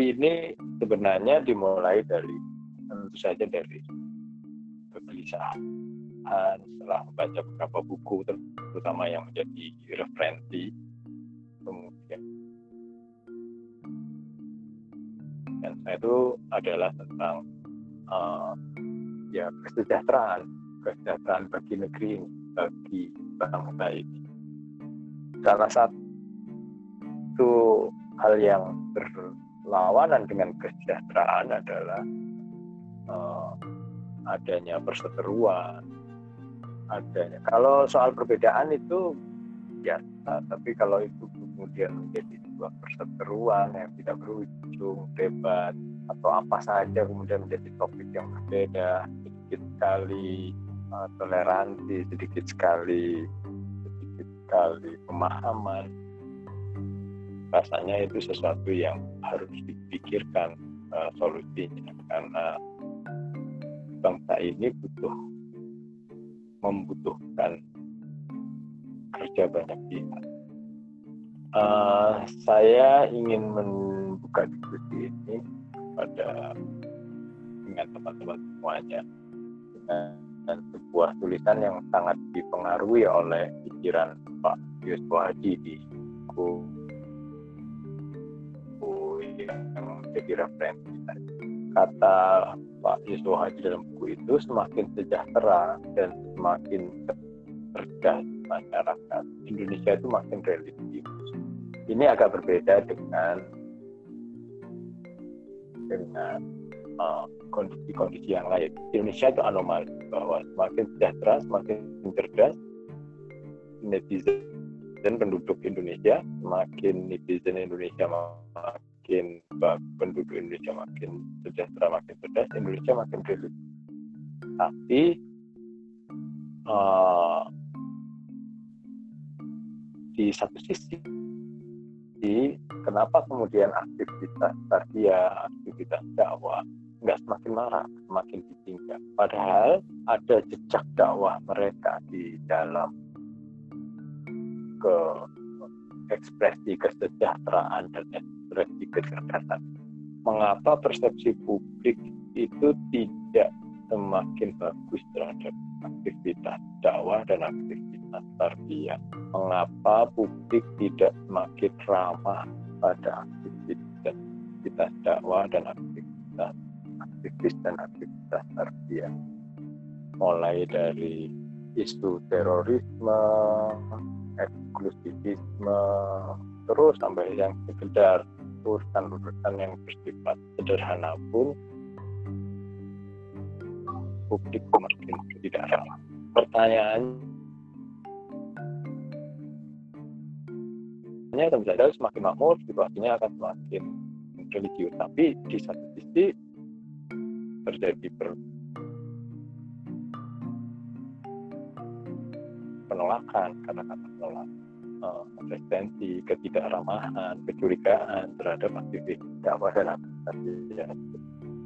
ini sebenarnya dimulai dari tentu saja dari kegelisahan setelah membaca beberapa buku terutama yang menjadi referensi. Kemudian dan saya itu adalah tentang uh, ya kesejahteraan kesejahteraan bagi negeri ini bagi bangsa ini. Salah satu hal yang berlawanan dengan kesejahteraan adalah uh, adanya perseteruan. Adanya kalau soal perbedaan itu biasa tapi kalau itu kemudian menjadi sebuah perseteruan yang tidak berujung debat atau apa saja kemudian menjadi topik yang berbeda sedikit sekali uh, toleransi sedikit sekali sedikit sekali pemahaman rasanya itu sesuatu yang harus dipikirkan uh, solusinya karena bangsa ini butuh membutuhkan kerja banyak pihak. Uh, saya ingin membuka diskusi ini pada dengan teman-teman semuanya dengan sebuah tulisan yang sangat dipengaruhi oleh pikiran Pak Yusuf di yang menjadi referensi kata Pak Yusuf Hadi dalam buku itu semakin sejahtera dan semakin cerdas masyarakat Indonesia itu makin religius ini agak berbeda dengan dengan uh, kondisi-kondisi yang lain. Indonesia itu anomali bahwa semakin sejahtera, semakin cerdas netizen dan penduduk Indonesia, semakin netizen Indonesia makin penduduk Indonesia makin sejahtera, makin cerdas, Indonesia makin religius. Tapi uh, di satu sisi kenapa kemudian aktivitas tarbiyah, aktivitas dakwah nggak semakin marah, semakin ditinggal. Padahal ada jejak dakwah mereka di dalam ke ekspresi kesejahteraan dan ekspresi kecerdasan. Mengapa persepsi publik itu tidak semakin bagus terhadap aktivitas dakwah dan aktivitas tarbiyah? Mengapa publik tidak semakin ramah pada aktivitas aktivitas dakwah dan aktivitas aktivis dan aktivitas tarbiyah? Mulai dari isu terorisme, eksklusivisme, terus sampai yang sekedar urusan-urusan yang bersifat sederhana pun publik semakin tidak ramah. Pertanyaan tentu saja semakin makmur situasinya akan semakin religius tapi di satu sisi terjadi per penolakan kata-kata penolakan uh, resistensi, ketidakramahan, kecurigaan terhadap aktivis dakwah dan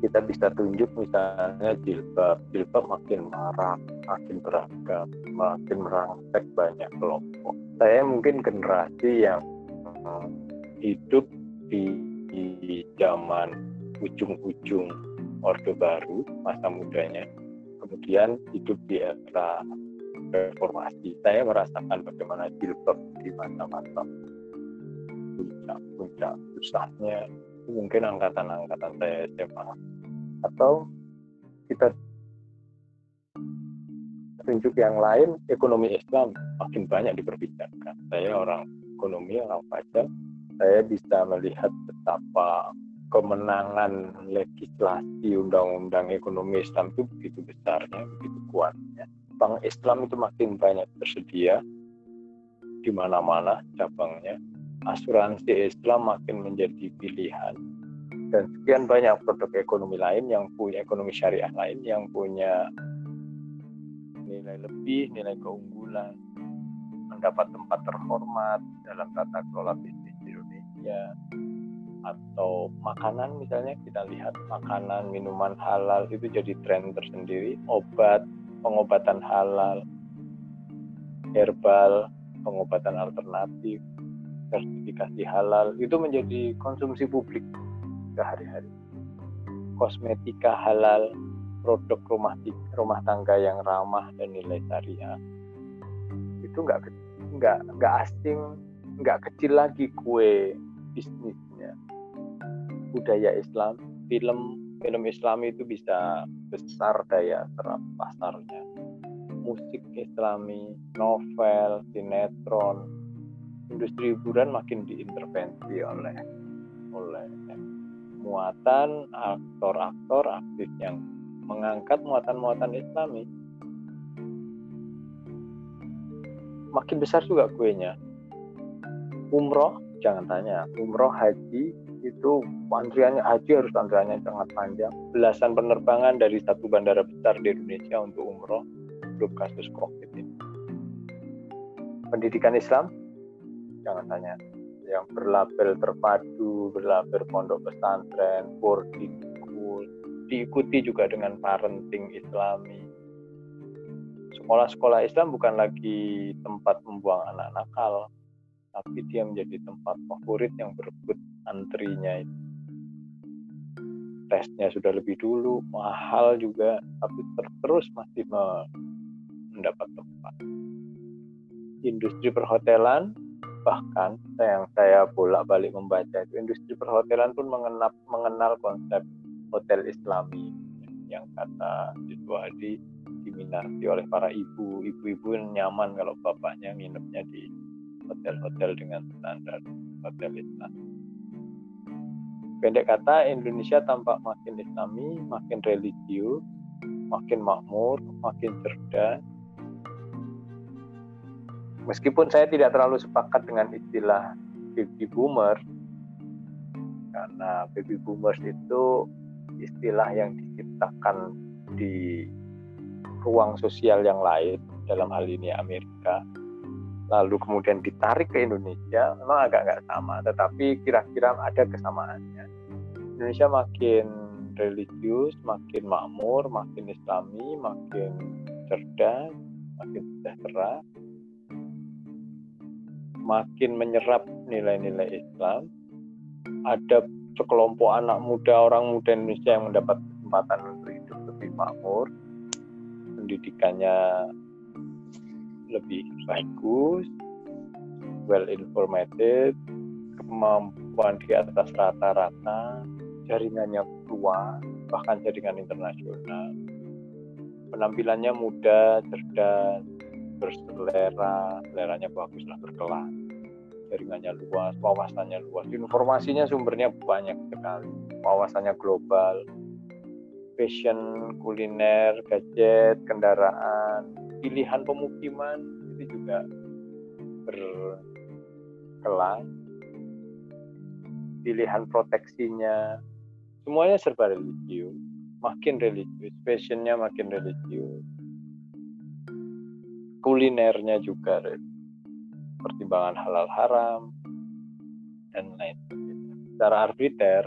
kita bisa tunjuk misalnya jilbab. Jilbab makin marah makin beragam makin merangsek banyak kelompok. Saya mungkin generasi yang hidup di, di zaman ujung-ujung Orde Baru masa mudanya. Kemudian hidup di era reformasi saya merasakan bagaimana jilbab di masa-masa puncak-puncak susahnya mungkin angkatan-angkatan saya SMA atau kita tunjuk yang lain ekonomi Islam makin banyak diperbincangkan. Saya orang ekonomi orang pajak saya bisa melihat betapa kemenangan legislasi undang-undang ekonomi Islam itu begitu besarnya begitu kuatnya bank Islam itu makin banyak tersedia di mana-mana cabangnya. Asuransi Islam makin menjadi pilihan. Dan sekian banyak produk ekonomi lain yang punya ekonomi syariah lain yang punya nilai lebih, nilai keunggulan, mendapat tempat terhormat dalam tata kelola bisnis di Indonesia. Atau makanan misalnya kita lihat makanan minuman halal itu jadi tren tersendiri. Obat pengobatan halal herbal pengobatan alternatif sertifikasi halal itu menjadi konsumsi publik sehari-hari. Kosmetika halal, produk rumah rumah tangga yang ramah dan nilai syariah itu nggak nggak nggak asing nggak kecil lagi kue bisnisnya budaya Islam film film Islam itu bisa besar daya serap pasarnya. Musik Islami novel sinetron industri hiburan makin diintervensi oleh oleh muatan aktor-aktor aktif yang mengangkat muatan-muatan Islami. Makin besar juga kuenya. Umroh jangan tanya umroh haji itu antriannya haji harus antriannya sangat panjang. Belasan penerbangan dari satu bandara besar di Indonesia untuk umroh untuk kasus covid ini. Pendidikan Islam? Jangan tanya. Yang berlabel terpadu berlabel pondok pesantren boarding school diikuti juga dengan parenting islami. Sekolah-sekolah Islam bukan lagi tempat membuang anak nakal, tapi dia menjadi tempat favorit yang berebut antrinya itu. Tesnya sudah lebih dulu, mahal juga, tapi terus masih mendapat tempat. Industri perhotelan, bahkan yang saya bolak-balik membaca itu, industri perhotelan pun mengenal, mengenal konsep hotel islami yang kata Siswa Hadi diminati oleh para ibu. Ibu-ibu nyaman kalau bapaknya nginepnya di hotel-hotel dengan standar hotel Islam. Pendek kata, Indonesia tampak makin islami, makin religius, makin makmur, makin cerdas. Meskipun saya tidak terlalu sepakat dengan istilah baby boomer, karena baby boomers itu istilah yang diciptakan di ruang sosial yang lain dalam hal ini Amerika lalu kemudian ditarik ke Indonesia memang agak nggak sama tetapi kira-kira ada kesamaannya Indonesia makin religius makin makmur makin islami makin cerdas makin sejahtera makin menyerap nilai-nilai Islam. Ada sekelompok anak muda orang muda Indonesia yang mendapat kesempatan untuk hidup lebih makmur. Pendidikannya lebih bagus, well informated, kemampuan di atas rata-rata, jaringannya luas, bahkan jaringan internasional. Penampilannya muda, cerdas, berselera, seleranya bagus lah berkelas. Jaringannya luas, wawasannya luas, informasinya sumbernya banyak sekali, wawasannya global, fashion, kuliner, gadget, kendaraan, pilihan pemukiman itu juga berkelas. Pilihan proteksinya, semuanya serba religius, makin religius, fashionnya makin religius, kulinernya juga pertimbangan halal haram dan lain sebagainya. Secara arbiter,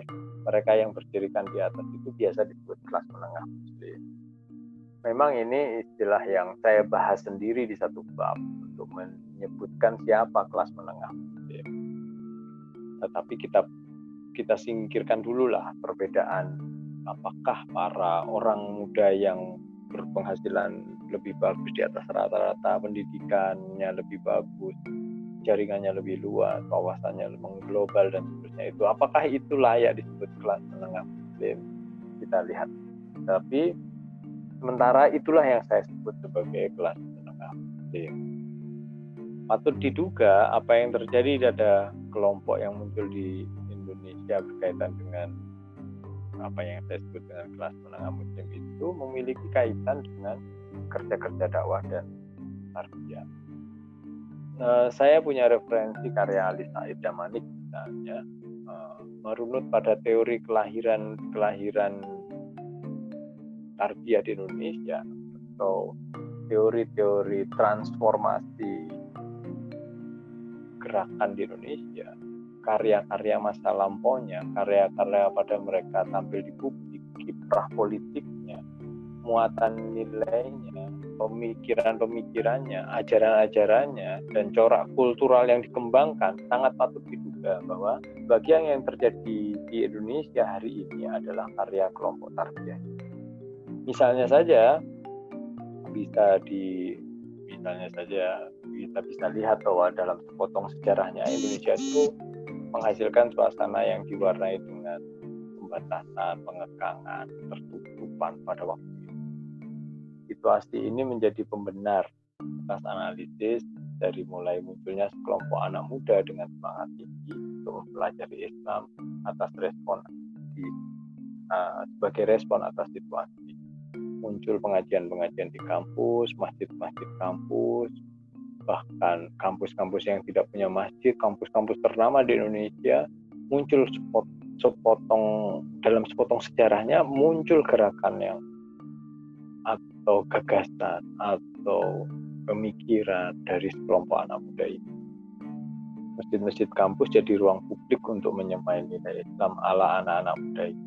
mereka yang berdirikan di atas itu biasa disebut kelas menengah muslim. Memang ini istilah yang saya bahas sendiri di satu bab untuk menyebutkan siapa kelas menengah muslim. Tetapi kita kita singkirkan dulu lah perbedaan apakah para orang muda yang berpenghasilan lebih bagus di atas rata-rata pendidikannya lebih bagus jaringannya lebih luas, kawasannya mengglobal dan seterusnya itu. Apakah itu layak disebut kelas menengah muslim? Kita lihat. Tapi sementara itulah yang saya sebut sebagai kelas menengah muslim. Patut diduga apa yang terjadi pada kelompok yang muncul di Indonesia berkaitan dengan apa yang saya sebut dengan kelas menengah muslim itu memiliki kaitan dengan kerja-kerja dakwah dan tarbiyah. Uh, saya punya referensi karya Ali Said Damanik misalnya uh, merunut pada teori kelahiran kelahiran tarbiyah di Indonesia atau teori-teori transformasi gerakan di Indonesia karya-karya masa lampaunya karya-karya pada mereka tampil di publik kiprah politiknya muatan nilainya pemikiran-pemikirannya, ajaran-ajarannya, dan corak kultural yang dikembangkan sangat patut diduga bahwa bagian yang terjadi di Indonesia hari ini adalah karya kelompok tarbiyah. Misalnya saja bisa di misalnya saja kita bisa lihat bahwa dalam sepotong sejarahnya Indonesia itu menghasilkan suasana yang diwarnai dengan pembatasan, pengekangan, tertutupan pada waktu itu. Situasi ini menjadi pembenar atas analisis dari mulai munculnya sekelompok anak muda dengan semangat tinggi untuk mempelajari Islam atas respon di, uh, sebagai respon atas situasi. Muncul pengajian-pengajian di kampus, masjid-masjid kampus, bahkan kampus-kampus yang tidak punya masjid, kampus-kampus ternama di Indonesia muncul sepot, sepotong dalam sepotong sejarahnya muncul gerakan yang atau gagasan atau pemikiran dari sekelompok anak muda ini. Masjid-masjid kampus jadi ruang publik untuk menyemai nilai Islam ala anak-anak muda ini.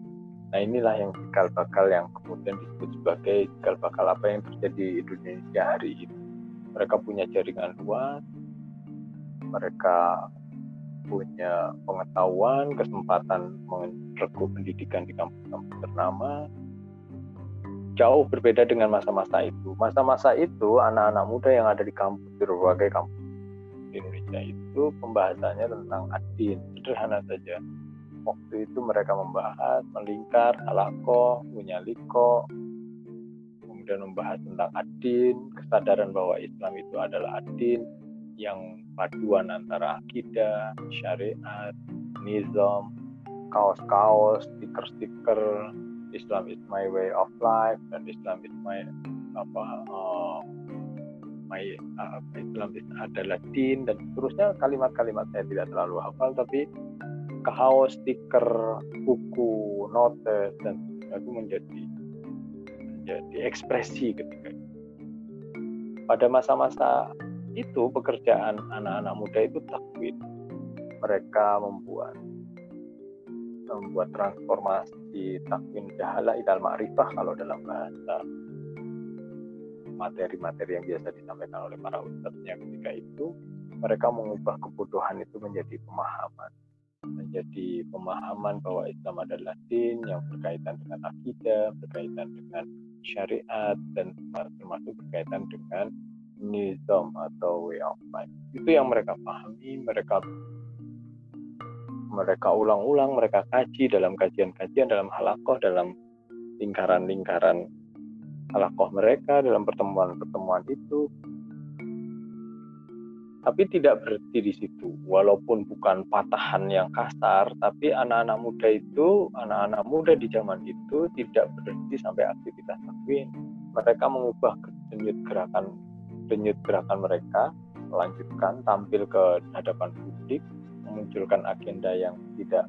Nah inilah yang cikal bakal yang kemudian disebut sebagai cikal bakal apa yang terjadi di Indonesia hari ini mereka punya jaringan luas, mereka punya pengetahuan, kesempatan merekrut pendidikan di kampus-kampus ternama, jauh berbeda dengan masa-masa itu. Masa-masa itu anak-anak muda yang ada di kampus di berbagai kampus di Indonesia itu pembahasannya tentang adin, sederhana saja. Waktu itu mereka membahas melingkar, alako, punya liko, kemudian membahas tentang adin, kesadaran bahwa Islam itu adalah adin yang paduan antara akidah, syariat, nizam, kaos-kaos, stiker-stiker, Islam is my way of life dan Islam is my apa uh, my uh, Islam is adalah din dan seterusnya. Kalimat-kalimat saya tidak terlalu hafal tapi kaos, stiker, buku, notes dan itu menjadi menjadi ekspresi ketika itu. Pada masa-masa itu pekerjaan anak-anak muda itu takwid. Mereka membuat membuat transformasi takwin jahala idal ma'rifah kalau dalam bahasa materi-materi yang biasa disampaikan oleh para ustadznya ketika itu mereka mengubah kebodohan itu menjadi pemahaman menjadi pemahaman bahwa Islam adalah din yang berkaitan dengan akidah, berkaitan dengan syariat dan termasuk berkaitan dengan nizam atau way of life. Itu yang mereka pahami, mereka mereka ulang-ulang, mereka kaji dalam kajian-kajian, dalam halakoh, dalam lingkaran-lingkaran halakoh mereka, dalam pertemuan-pertemuan itu, tapi tidak berhenti di situ. Walaupun bukan patahan yang kasar, tapi anak-anak muda itu, anak-anak muda di zaman itu tidak berhenti sampai aktivitas takwin. Mereka mengubah denyut gerakan denyut gerakan mereka, melanjutkan tampil ke hadapan publik, memunculkan agenda yang tidak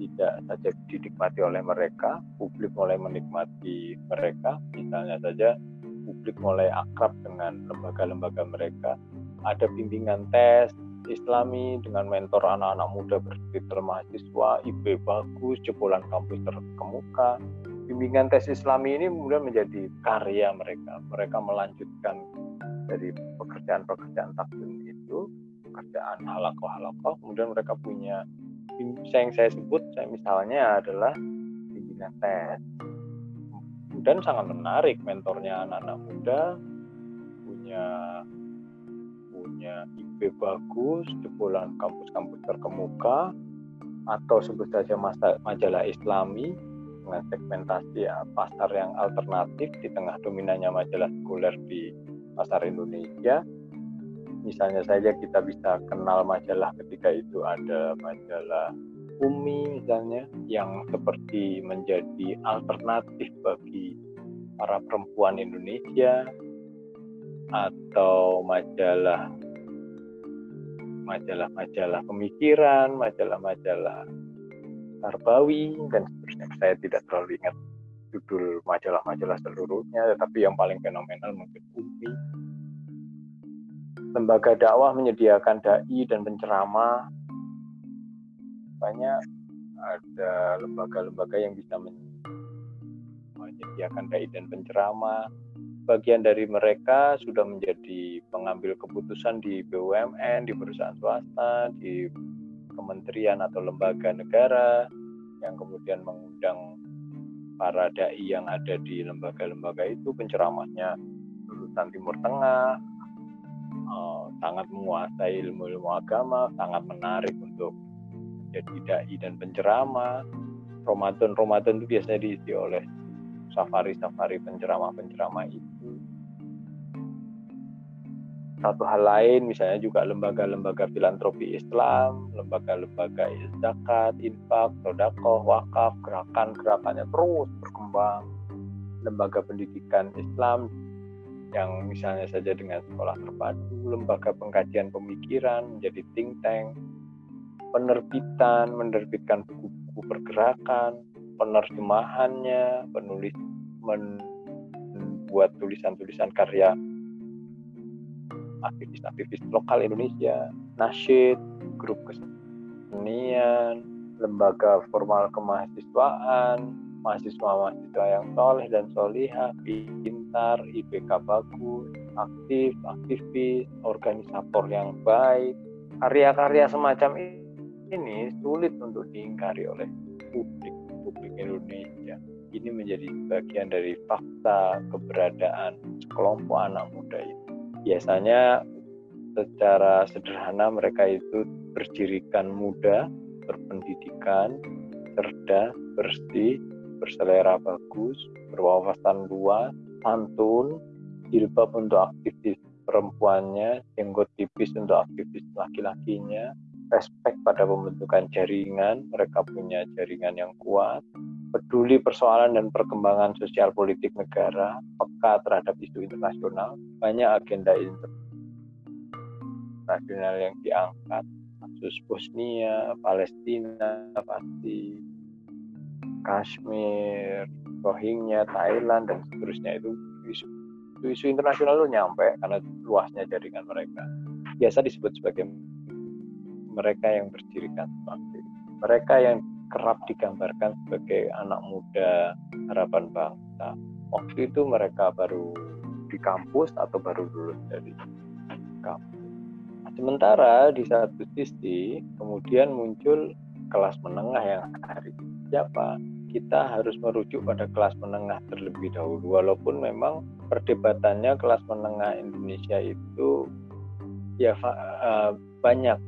tidak saja dinikmati oleh mereka, publik mulai menikmati mereka, misalnya saja publik mulai akrab dengan lembaga-lembaga mereka, ada bimbingan tes islami dengan mentor anak-anak muda bersekitar mahasiswa, IP bagus, jebolan kampus terkemuka. Bimbingan tes islami ini kemudian menjadi karya mereka. Mereka melanjutkan dari pekerjaan-pekerjaan takdim itu, pekerjaan halakoh-halakoh, kemudian mereka punya yang saya sebut saya misalnya adalah bimbingan tes. Dan sangat menarik mentornya anak-anak muda punya IP bagus, jebolan kampus-kampus terkemuka, atau sebut saja majalah Islami dengan segmentasi ya, pasar yang alternatif di tengah dominannya majalah sekuler di pasar Indonesia. Misalnya saja kita bisa kenal majalah ketika itu ada majalah Umi misalnya yang seperti menjadi alternatif bagi para perempuan Indonesia atau majalah majalah-majalah pemikiran, majalah-majalah Tarbawi dan seterusnya. Saya tidak terlalu ingat judul majalah-majalah seluruhnya, tetapi yang paling fenomenal mungkin UPI. Lembaga dakwah menyediakan dai dan penceramah. Banyak ada lembaga-lembaga yang bisa menyediakan dai dan penceramah bagian dari mereka sudah menjadi pengambil keputusan di BUMN, di perusahaan swasta, di kementerian atau lembaga negara, yang kemudian mengundang para dai yang ada di lembaga-lembaga itu penceramahnya lulusan Timur Tengah uh, sangat menguasai ilmu-ilmu agama sangat menarik untuk jadi dai dan penceramah. Ramadan-Ramadan itu biasanya diisi oleh safari-safari penceramah-penceramah itu satu hal lain misalnya juga lembaga-lembaga filantropi Islam, lembaga-lembaga zakat, infak, sodakoh, wakaf, gerakan-gerakannya terus berkembang. Lembaga pendidikan Islam yang misalnya saja dengan sekolah terpadu, lembaga pengkajian pemikiran menjadi think tank, penerbitan, menerbitkan buku-buku pergerakan, penerjemahannya, penulis membuat tulisan-tulisan karya aktivis-aktivis lokal Indonesia, nasyid, grup kesenian, lembaga formal kemahasiswaan, mahasiswa-mahasiswa yang soleh dan solihah, pintar, IPK bagus, aktif, aktivis, organisator yang baik. Karya-karya semacam ini sulit untuk diingkari oleh publik publik Indonesia. Ini menjadi bagian dari fakta keberadaan sekelompok anak muda itu biasanya secara sederhana mereka itu berdirikan muda, berpendidikan, cerdas, bersih, berselera bagus, berwawasan luas, santun, jilbab untuk aktivis perempuannya, jenggot tipis untuk aktivis laki-lakinya, respect pada pembentukan jaringan, mereka punya jaringan yang kuat, peduli persoalan dan perkembangan sosial politik negara, peka terhadap isu internasional, banyak agenda internasional yang diangkat, kasus Bosnia, Palestina, pasti Kashmir, Rohingya, Thailand, dan seterusnya itu isu, isu internasional itu nyampe karena luasnya jaringan mereka. Biasa disebut sebagai mereka yang berdirikan mereka yang kerap digambarkan sebagai anak muda harapan bangsa. Waktu itu mereka baru di kampus atau baru lulus dari kampus. Sementara di satu sisi kemudian muncul kelas menengah yang hari siapa? Kita harus merujuk pada kelas menengah terlebih dahulu walaupun memang perdebatannya kelas menengah Indonesia itu ya uh, banyak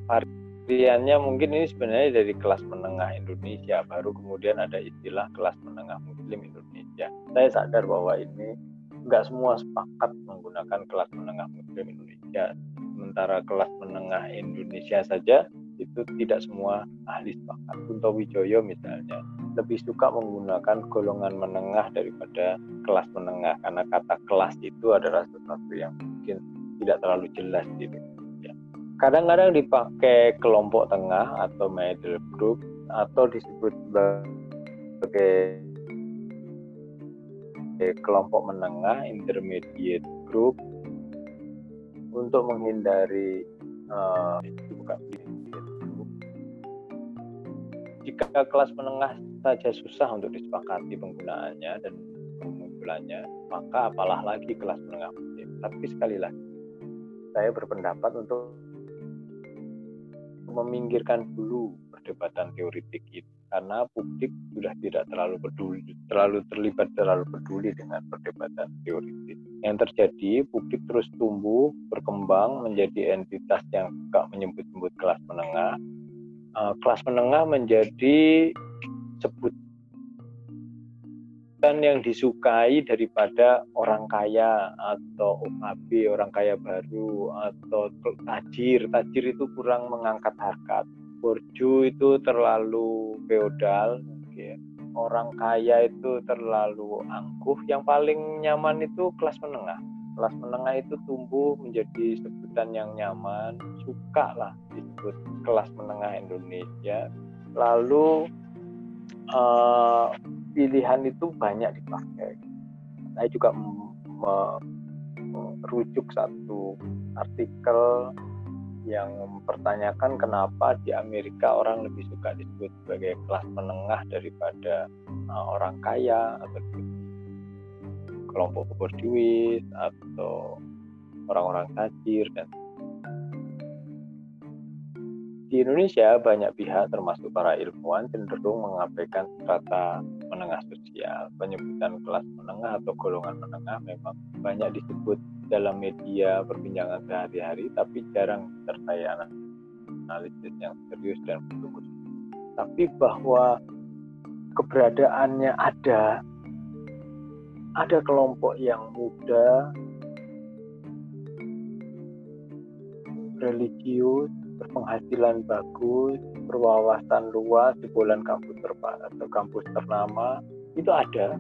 variannya mungkin ini sebenarnya dari kelas menengah Indonesia baru kemudian ada istilah kelas menengah Muslim Indonesia. Saya sadar bahwa ini nggak semua sepakat menggunakan kelas menengah Muslim Indonesia. Sementara kelas menengah Indonesia saja itu tidak semua ahli sepakat. Kunto Wijoyo misalnya lebih suka menggunakan golongan menengah daripada kelas menengah. Karena kata kelas itu adalah sesuatu yang mungkin tidak terlalu jelas gitu kadang-kadang dipakai kelompok tengah atau middle group atau disebut sebagai kelompok menengah intermediate group untuk menghindari uh, bukan jika kelas menengah saja susah untuk disepakati penggunaannya dan pengumpulannya maka apalah lagi kelas menengah. Tapi sekali lagi saya berpendapat untuk meminggirkan dulu perdebatan teoritik itu karena publik sudah tidak terlalu peduli, terlalu terlibat terlalu peduli dengan perdebatan teoritik. Yang terjadi, publik terus tumbuh, berkembang menjadi entitas yang suka menyebut-sebut kelas menengah. Uh, kelas menengah menjadi sebut yang disukai daripada orang kaya atau OKB orang kaya baru atau tajir. Tajir itu kurang mengangkat harkat. Borju itu terlalu feodal mungkin orang kaya itu terlalu angkuh. Yang paling nyaman itu kelas menengah. Kelas menengah itu tumbuh menjadi sebutan yang nyaman. Suka lah disebut kelas menengah Indonesia. Lalu uh, pilihan itu banyak dipakai. Saya juga merujuk satu artikel yang mempertanyakan kenapa di Amerika orang lebih suka disebut sebagai kelas menengah daripada uh, orang kaya atau kelompok borjuis atau orang-orang tajir dan di Indonesia banyak pihak termasuk para ilmuwan cenderung mengabaikan strata menengah sosial. Penyebutan kelas menengah atau golongan menengah memang banyak disebut dalam media perbincangan sehari-hari tapi jarang disertai analisis yang serius dan betul Tapi bahwa keberadaannya ada ada kelompok yang muda religius berpenghasilan bagus, berwawasan luas di bulan kampus terbaik atau kampus ternama itu ada.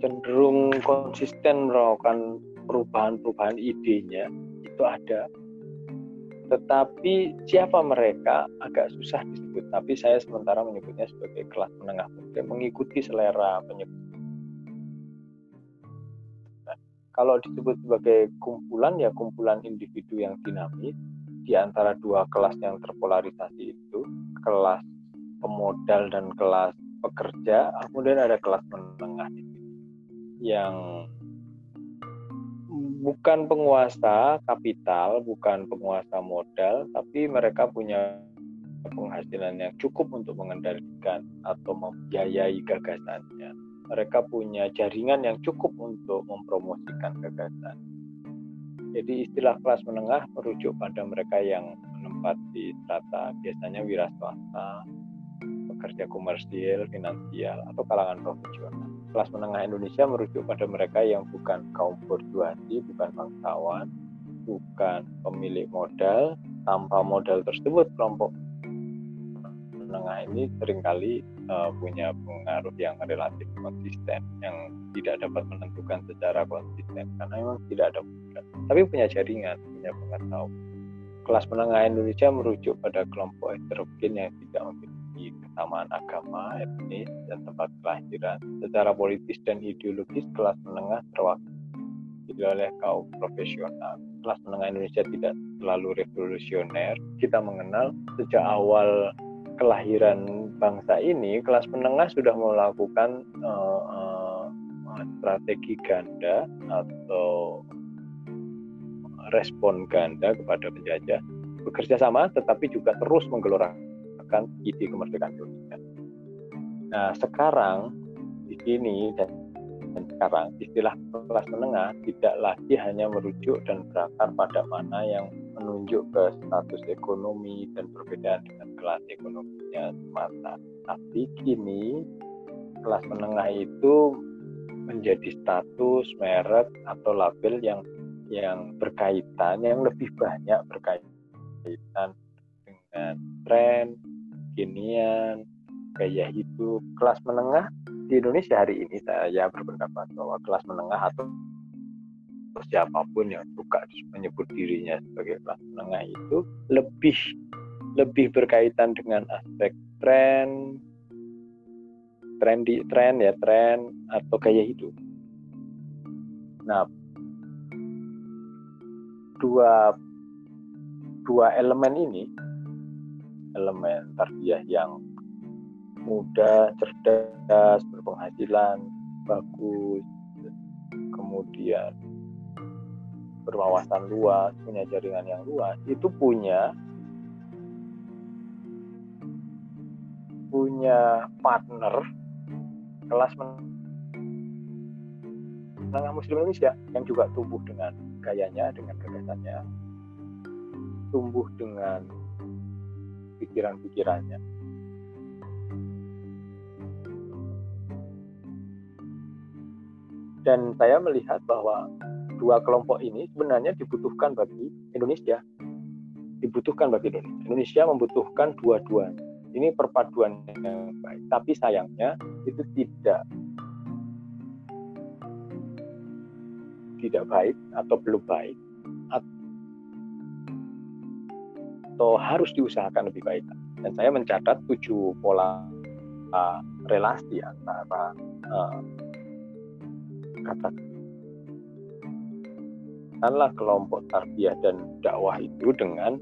Cenderung konsisten melakukan perubahan-perubahan idenya itu ada. Tetapi siapa mereka agak susah disebut tapi saya sementara menyebutnya sebagai kelas menengah muslim mengikuti selera penyebut. Nah, kalau disebut sebagai kumpulan ya kumpulan individu yang dinamis di antara dua kelas yang terpolarisasi itu, kelas pemodal dan kelas pekerja, kemudian ada kelas menengah yang bukan penguasa kapital, bukan penguasa modal, tapi mereka punya penghasilan yang cukup untuk mengendalikan atau membiayai gagasannya. Mereka punya jaringan yang cukup untuk mempromosikan gagasan jadi istilah kelas menengah merujuk pada mereka yang menempati strata biasanya wira swasta, pekerja komersil, finansial, atau kalangan profesional. Kelas menengah Indonesia merujuk pada mereka yang bukan kaum borjuasi, bukan bangsawan, bukan pemilik modal. Tanpa modal tersebut, kelompok menengah ini sering kali uh, punya pengaruh yang relatif konsisten, yang tidak dapat menentukan secara konsisten karena memang tidak ada modal, tapi punya jaringan, punya pengetahuan. Kelas menengah Indonesia merujuk pada kelompok heterogen yang tidak memiliki kesamaan agama, etnis, dan tempat kelahiran. Secara politis dan ideologis, kelas menengah terwakili oleh kaum profesional. Kelas menengah Indonesia tidak terlalu revolusioner. Kita mengenal sejak awal kelahiran bangsa ini kelas menengah sudah melakukan uh, uh, strategi ganda atau respon ganda kepada penjajah bekerja sama tetapi juga terus menggelorakan ide kemerdekaan Indonesia. Nah sekarang di sini dan, dan sekarang istilah kelas menengah tidak lagi hanya merujuk dan berakar pada mana yang menunjuk ke status ekonomi dan perbedaan dengan kelas ekonominya semata. Tapi kini kelas menengah itu menjadi status, merek atau label yang yang berkaitan, yang lebih banyak berkaitan dengan tren, kinian, gaya hidup. Kelas menengah di Indonesia hari ini saya berpendapat bahwa kelas menengah atau siapa pun yang suka menyebut dirinya sebagai kelas menengah itu lebih lebih berkaitan dengan aspek tren trendy tren ya tren atau gaya hidup. Nah, dua dua elemen ini elemen tarbiyah yang muda, cerdas, berpenghasilan, bagus, kemudian berwawasan luas, punya jaringan yang luas, itu punya punya partner kelas menengah Muslim Indonesia yang juga tumbuh dengan gayanya, dengan gagasannya, tumbuh dengan pikiran-pikirannya. Dan saya melihat bahwa dua kelompok ini sebenarnya dibutuhkan bagi Indonesia. Dibutuhkan bagi Indonesia. Indonesia membutuhkan dua-duanya. Ini perpaduan yang baik. Tapi sayangnya itu tidak tidak baik atau belum baik atau harus diusahakan lebih baik. Dan saya mencatat tujuh pola uh, relasi antara uh, katakanlah kelompok tarbiyah dan dakwah itu dengan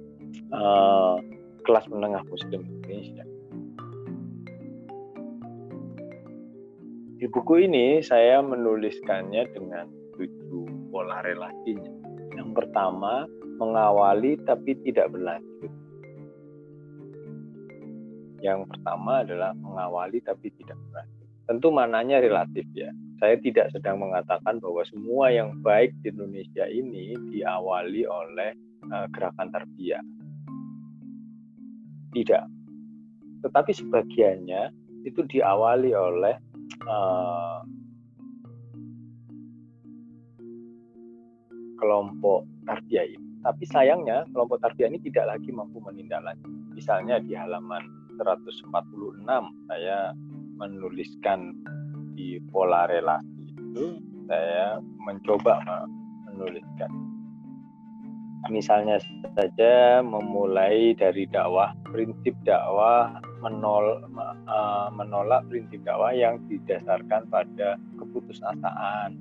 uh, kelas menengah Muslim Indonesia. Di buku ini saya menuliskannya dengan tujuh pola relasinya. Yang pertama, mengawali tapi tidak berlanjut. Yang pertama adalah mengawali tapi tidak berhasil. Tentu mananya relatif ya. Saya tidak sedang mengatakan bahwa semua yang baik di Indonesia ini diawali oleh uh, gerakan tarbiyah. Tidak. Tetapi sebagiannya itu diawali oleh uh, kelompok tarbiyah ini. Tapi sayangnya kelompok tarbiyah ini tidak lagi mampu menindaklanjuti. Misalnya di halaman 146 saya menuliskan di pola relasi itu saya mencoba menuliskan. Misalnya saja memulai dari dakwah prinsip dakwah menol, uh, menolak prinsip dakwah yang didasarkan pada keputusasaan.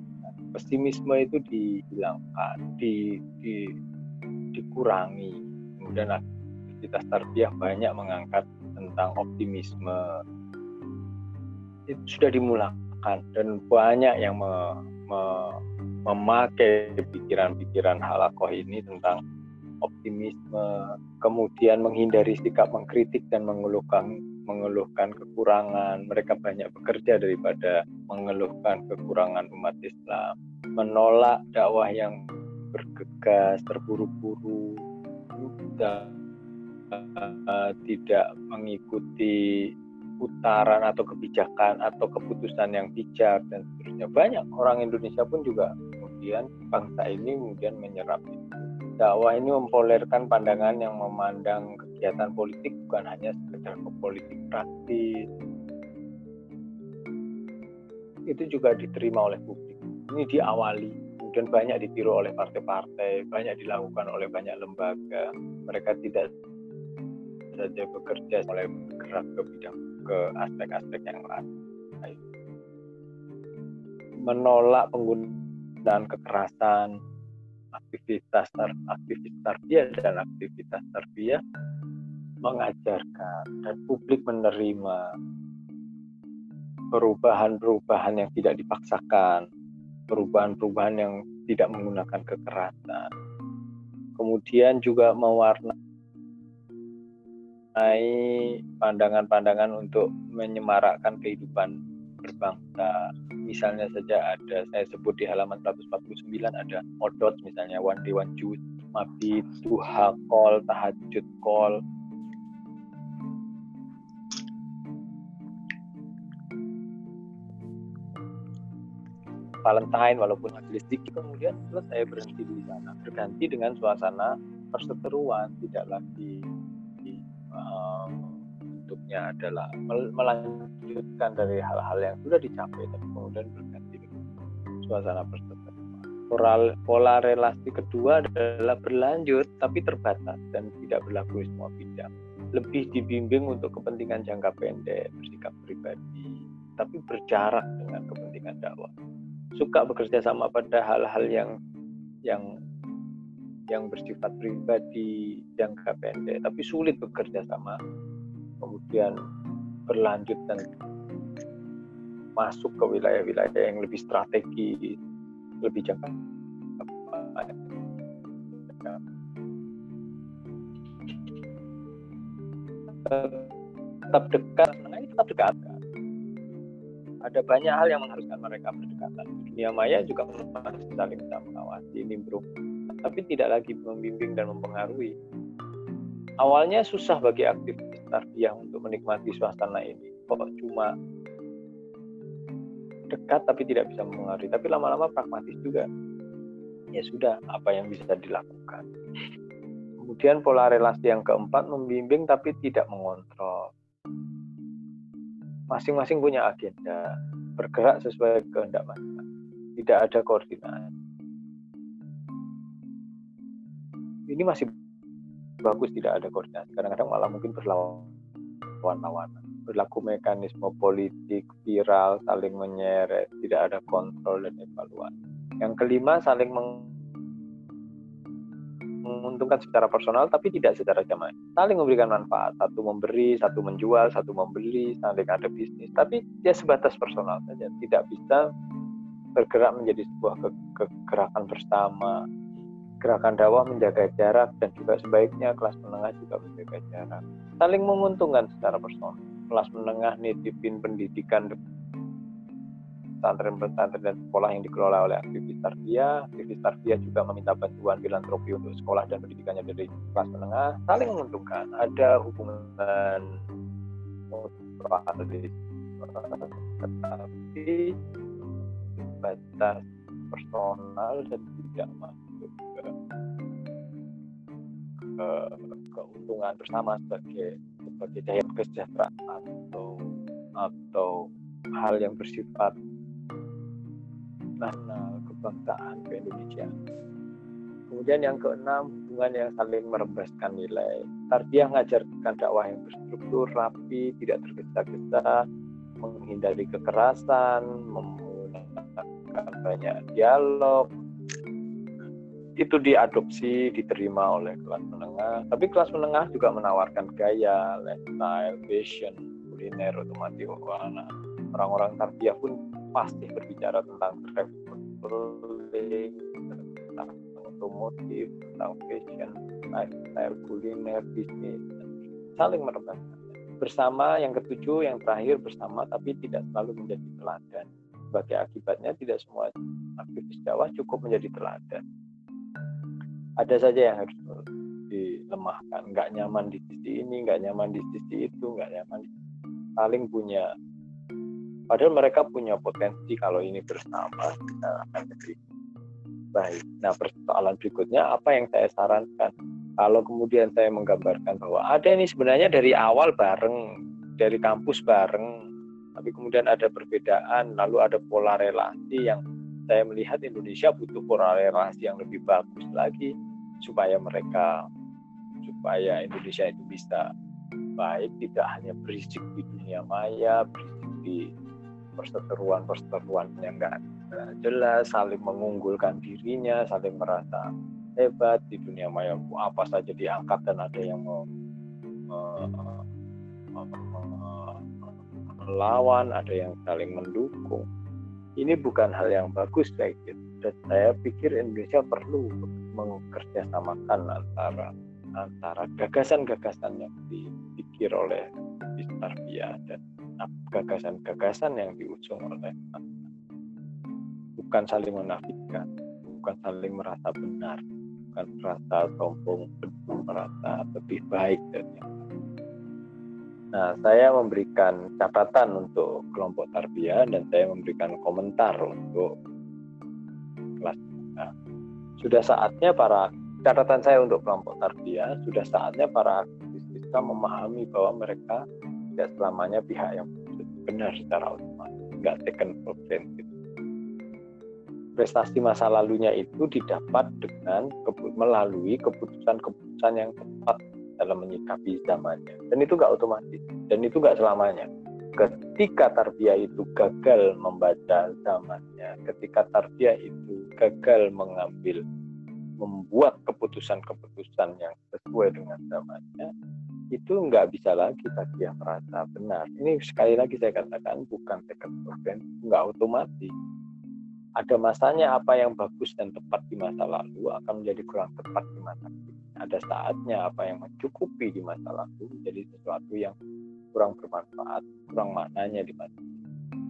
Pesimisme itu dihilangkan di, di dikurangi. Kemudian aktivitas tarbiyah banyak mengangkat tentang optimisme. Itu sudah dimulakan dan banyak yang me, me, memakai pikiran-pikiran halakoh ini tentang optimisme, kemudian menghindari sikap mengkritik dan mengeluhkan mengeluhkan kekurangan. Mereka banyak bekerja daripada mengeluhkan kekurangan umat Islam, menolak dakwah yang bergegas, terburu-buru, dan uh, tidak mengikuti putaran atau kebijakan atau keputusan yang bijak dan seterusnya. Banyak orang Indonesia pun juga kemudian bangsa ini kemudian menyerap. Dakwah ini mempolerkan pandangan yang memandang kegiatan politik bukan hanya sekedar ke politik praktis. Itu juga diterima oleh publik. Ini diawali, kemudian banyak ditiru oleh partai-partai, banyak dilakukan oleh banyak lembaga. Mereka tidak saja bekerja mulai bergerak ke bidang ke aspek-aspek yang lain. Menolak penggunaan kekerasan, aktivitas aktivitas tarbiyah dan aktivitas tarbiyah mengajarkan dan publik menerima perubahan-perubahan yang tidak dipaksakan, perubahan-perubahan yang tidak menggunakan kekerasan. Kemudian juga mewarnai mengenai pandangan-pandangan untuk menyemarakkan kehidupan berbangsa. Misalnya saja ada, saya sebut di halaman 149 ada odot misalnya, one day one juice, mabit, duha, kol, tahajud, kol, Valentine walaupun majelis kemudian selesai berhenti di sana berganti dengan suasana perseteruan tidak lagi bentuknya adalah melanjutkan dari hal-hal yang sudah dicapai tapi kemudian berganti dengan suasana perseteruan. Pola, pola relasi kedua adalah berlanjut tapi terbatas dan tidak berlaku di semua bidang. Lebih dibimbing untuk kepentingan jangka pendek, bersikap pribadi, tapi berjarak dengan kepentingan dakwah. Suka bekerja sama pada hal-hal yang yang yang bersifat pribadi jangka pendek, tapi sulit bekerja sama, kemudian berlanjut dan masuk ke wilayah-wilayah yang lebih strategi, lebih jangka tetap dekat, nah tetap dekat. Ada banyak hal yang mengharuskan mereka berdekatan. Dunia maya juga masih saling bisa mengawasi, nimbrung tapi tidak lagi membimbing dan mempengaruhi. Awalnya susah bagi aktivis tarbiyah untuk menikmati suasana ini. Kok cuma dekat tapi tidak bisa mempengaruhi. Tapi lama-lama pragmatis juga. Ya sudah, apa yang bisa dilakukan. Kemudian pola relasi yang keempat membimbing tapi tidak mengontrol. Masing-masing punya agenda, bergerak sesuai kehendak masing-masing. Tidak ada koordinasi ini masih bagus tidak ada koordinasi. Kadang-kadang malah mungkin berlawan-lawanan berlaku mekanisme politik viral saling menyeret tidak ada kontrol dan evaluasi. Yang kelima saling menguntungkan secara personal tapi tidak secara jamaah saling memberikan manfaat. Satu memberi satu menjual satu membeli saling ada bisnis. Tapi dia sebatas personal saja. Tidak bisa bergerak menjadi sebuah kegerakan bersama gerakan dakwah menjaga jarak dan juga sebaiknya kelas menengah juga menjaga jarak. Saling menguntungkan secara personal. Kelas menengah nitipin pendidikan pesantren-pesantren dan sekolah yang dikelola oleh aktivis tarbiyah. Aktivis tarbiyah juga meminta bantuan filantropi untuk sekolah dan pendidikannya dari kelas menengah. Saling menguntungkan. Ada hubungan tetapi batas personal dan tidak masuk ke, ke keuntungan bersama sebagai sebagai daya kesejahteraan atau atau hal yang bersifat nasional kebangsaan ke Indonesia. Kemudian yang keenam, hubungan yang saling merembaskan nilai. Tarbiyah mengajarkan dakwah yang berstruktur, rapi, tidak tergesa-gesa, menghindari kekerasan, menggunakan banyak dialog. Itu diadopsi, diterima oleh kelas menengah. Tapi kelas menengah juga menawarkan gaya, lifestyle, fashion, kuliner, otomotif, orang-orang tarbiyah pun pasti berbicara tentang traveling, tentang otomotif, tentang fashion, lifestyle, kuliner, bisnis, saling merebutkan. Bersama yang ketujuh, yang terakhir bersama tapi tidak selalu menjadi teladan. Sebagai akibatnya tidak semua aktivis dakwah cukup menjadi teladan. Ada saja yang harus dilemahkan, nggak nyaman di sisi ini, nggak nyaman di sisi itu, nggak nyaman, saling punya Padahal mereka punya potensi kalau ini bersama kita akan lebih baik. Nah persoalan berikutnya apa yang saya sarankan? Kalau kemudian saya menggambarkan bahwa ada ini sebenarnya dari awal bareng, dari kampus bareng, tapi kemudian ada perbedaan, lalu ada pola relasi yang saya melihat Indonesia butuh pola relasi yang lebih bagus lagi supaya mereka supaya Indonesia itu bisa baik tidak hanya berisik di dunia maya, berisik di perseteruan-perseteruan yang enggak jelas, saling mengunggulkan dirinya, saling merasa hebat di dunia maya. Apa saja diangkat dan ada yang mau melawan, ada yang saling mendukung. Ini bukan hal yang bagus saya gitu. Dan saya pikir Indonesia perlu mengerjasamakan antara antara gagasan-gagasan yang dipikir oleh Istarbia dan gagasan-gagasan yang diusung oleh bukan saling menafikan, bukan saling merasa benar, bukan merasa sombong, merasa lebih baik dan yang Nah, saya memberikan catatan untuk kelompok tarbiyah dan saya memberikan komentar untuk Sudah saatnya para catatan saya untuk kelompok tarbiyah, sudah saatnya para aktivis Islam memahami bahwa mereka tidak selamanya pihak yang benar secara otomatis nggak taken for granted. Prestasi masa lalunya itu didapat dengan melalui keputusan-keputusan yang tepat dalam menyikapi zamannya. Dan itu nggak otomatis dan itu nggak selamanya. Ketika tarbiyah itu gagal membaca zamannya ketika tarbiyah itu gagal mengambil membuat keputusan-keputusan yang sesuai dengan zamannya itu nggak bisa lagi tadi yang merasa benar. Ini sekali lagi saya katakan bukan second organ, nggak otomatis. Ada masanya apa yang bagus dan tepat di masa lalu akan menjadi kurang tepat di masa kini. Ada saatnya apa yang mencukupi di masa lalu menjadi sesuatu yang kurang bermanfaat, kurang maknanya di masa kini.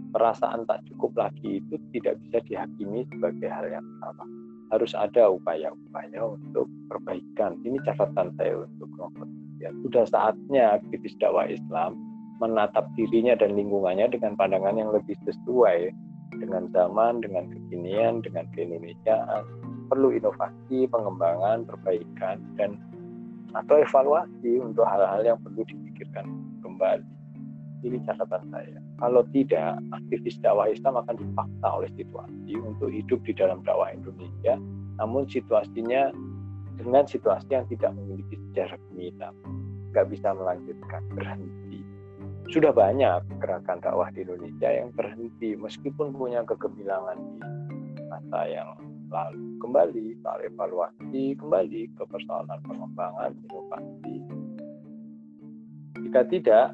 Perasaan tak cukup lagi itu tidak bisa dihakimi sebagai hal yang salah. Harus ada upaya-upaya untuk perbaikan. Ini catatan saya untuk kelompok ya sudah saatnya aktivis dakwah Islam menatap dirinya dan lingkungannya dengan pandangan yang lebih sesuai dengan zaman, dengan kekinian, dengan keindonesiaan. Perlu inovasi, pengembangan, perbaikan, dan atau evaluasi untuk hal-hal yang perlu dipikirkan kembali. Ini catatan saya. Kalau tidak, aktivis dakwah Islam akan dipaksa oleh situasi untuk hidup di dalam dakwah Indonesia, namun situasinya dengan situasi yang tidak memiliki sejarah gemilang nggak bisa melanjutkan berhenti. Sudah banyak gerakan dakwah di Indonesia yang berhenti meskipun punya kegemilangan di masa yang lalu. Kembali soal evaluasi kembali ke persoalan pengembangan inovasi. Jika tidak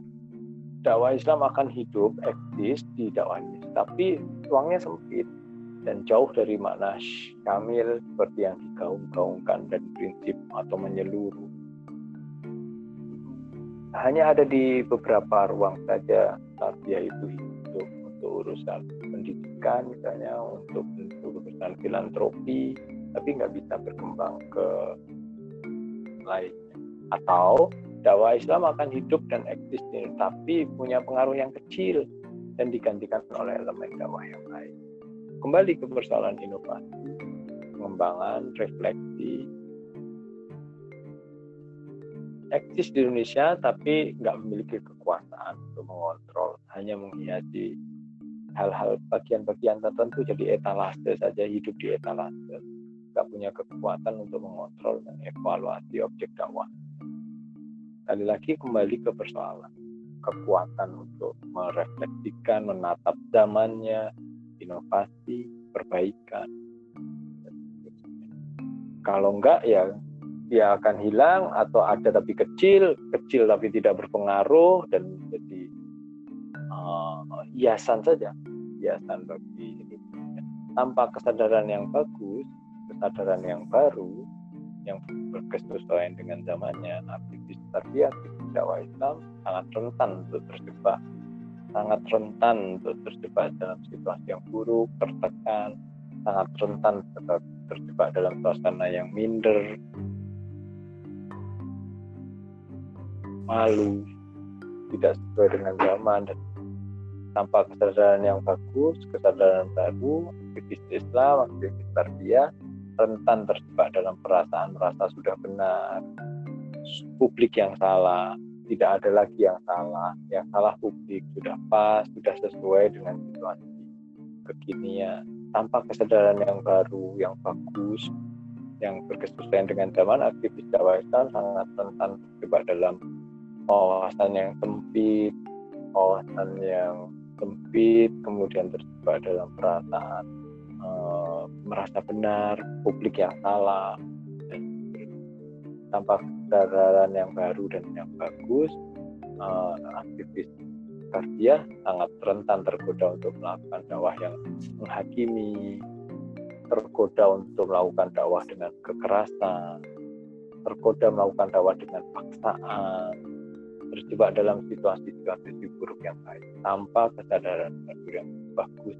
dakwah Islam akan hidup eksis di dakwah ini tapi ruangnya sempit dan jauh dari makna syamil seperti yang digaung-gaungkan dan prinsip atau menyeluruh. Hanya ada di beberapa ruang saja tarbiyah itu hidup untuk urusan pendidikan misalnya, untuk, untuk urusan filantropi, tapi nggak bisa berkembang ke lainnya. Atau dakwah Islam akan hidup dan eksis, tapi punya pengaruh yang kecil dan digantikan oleh elemen dakwah yang lain. Kembali ke persoalan inovasi, pengembangan, refleksi, eksis di Indonesia tapi nggak memiliki kekuasaan untuk mengontrol, hanya menghiasi hal-hal bagian-bagian tertentu jadi etalase saja hidup di etalase, nggak punya kekuatan untuk mengontrol dan evaluasi objek dakwah. Kali lagi kembali ke persoalan kekuatan untuk merefleksikan, menatap zamannya, inovasi, perbaikan. Kalau enggak ya dia akan hilang atau ada tapi kecil, kecil tapi tidak berpengaruh dan jadi uh, hiasan saja, hiasan bagi hidup. Tanpa kesadaran yang bagus, kesadaran yang baru, yang berkesesuaian dengan zamannya, aktivis tarbiyah, dakwah Islam sangat rentan untuk terjebak. Sangat rentan untuk terjebak dalam situasi yang buruk, tertekan, sangat rentan terjebak dalam suasana yang minder, malu, tidak sesuai dengan zaman dan tanpa kesadaran yang bagus, kesadaran baru, aktivis Islam, aktivis tarbiyah, rentan terjebak dalam perasaan merasa sudah benar, publik yang salah, tidak ada lagi yang salah. Yang salah publik sudah pas sudah sesuai dengan situasi kekinian. Tanpa kesadaran yang baru yang bagus yang berkesesuaian dengan zaman aktivis dakwah Islam sangat rentan terjebak dalam wawasan yang sempit wawasan yang sempit kemudian terjebak dalam perasaan e, merasa benar publik yang salah. Tanpa kesadaran yang baru dan yang bagus uh, aktivis kardia sangat rentan tergoda untuk melakukan dakwah yang menghakimi tergoda untuk melakukan dakwah dengan kekerasan tergoda melakukan dakwah dengan paksaan terjebak dalam situasi-situasi buruk yang lain tanpa kesadaran yang bagus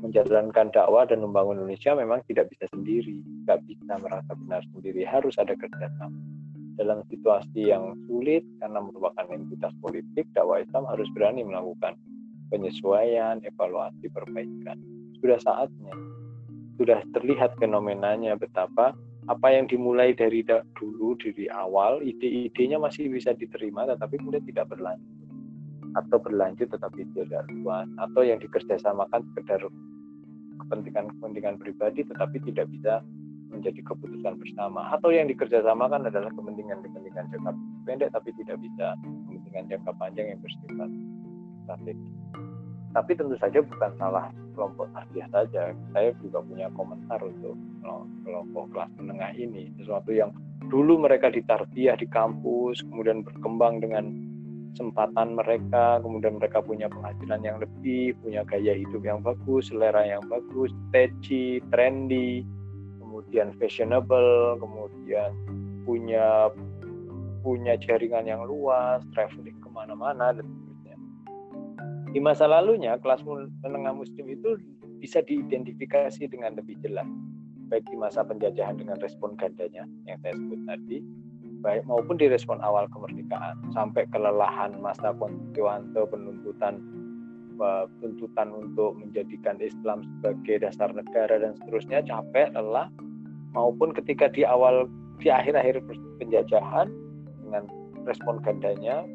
menjalankan dakwah dan membangun Indonesia memang tidak bisa sendiri, nggak bisa merasa benar sendiri, harus ada kerjasama. Dalam situasi yang sulit karena merupakan entitas politik, dakwah Islam harus berani melakukan penyesuaian, evaluasi, perbaikan. Sudah saatnya, sudah terlihat fenomenanya betapa apa yang dimulai dari dulu dari awal ide-idenya masih bisa diterima tetapi kemudian tidak berlanjut atau berlanjut tetapi tidak luas atau yang dikerjasamakan sekedar kepentingan-kepentingan pribadi tetapi tidak bisa menjadi keputusan bersama atau yang dikerjasamakan adalah kepentingan-kepentingan jangka pendek tapi tidak bisa kepentingan jangka panjang yang bersifat strategi. Tapi tentu saja bukan salah kelompok tarbiyah saja. Saya juga punya komentar untuk kelompok kelas menengah ini. Sesuatu yang dulu mereka ditarbiyah di kampus, kemudian berkembang dengan kesempatan mereka, kemudian mereka punya penghasilan yang lebih, punya gaya hidup yang bagus, selera yang bagus, catchy, trendy, kemudian fashionable, kemudian punya punya jaringan yang luas, traveling ke mana-mana dan sebagainya. Di masa lalunya kelas menengah muslim itu bisa diidentifikasi dengan lebih jelas, baik di masa penjajahan dengan respon gandanya yang saya sebut tadi, baik maupun di respon awal kemerdekaan sampai kelelahan masa konstituante penuntutan tuntutan untuk menjadikan Islam sebagai dasar negara dan seterusnya capek lelah maupun ketika di awal di akhir-akhir penjajahan dengan respon gandanya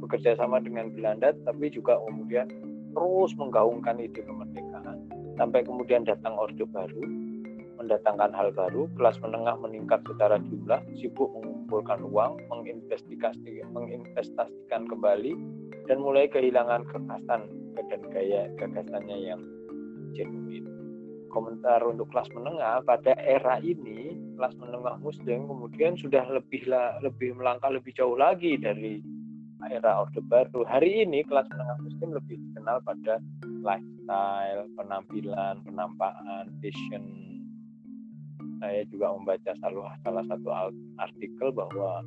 bekerja sama dengan Belanda tapi juga kemudian terus menggaungkan ide kemerdekaan sampai kemudian datang Orde Baru mendatangkan hal baru, kelas menengah meningkat secara jumlah, sibuk mengumpulkan uang, menginvestigasi, menginvestasikan kembali, dan mulai kehilangan kekasan dan gaya gagasannya yang genuine. Komentar untuk kelas menengah pada era ini, kelas menengah Muslim kemudian sudah lebih lebih melangkah lebih jauh lagi dari era Orde Baru. Hari ini kelas menengah Muslim lebih dikenal pada life lifestyle, penampilan, penampakan, fashion. Saya juga membaca salah, salah satu artikel bahwa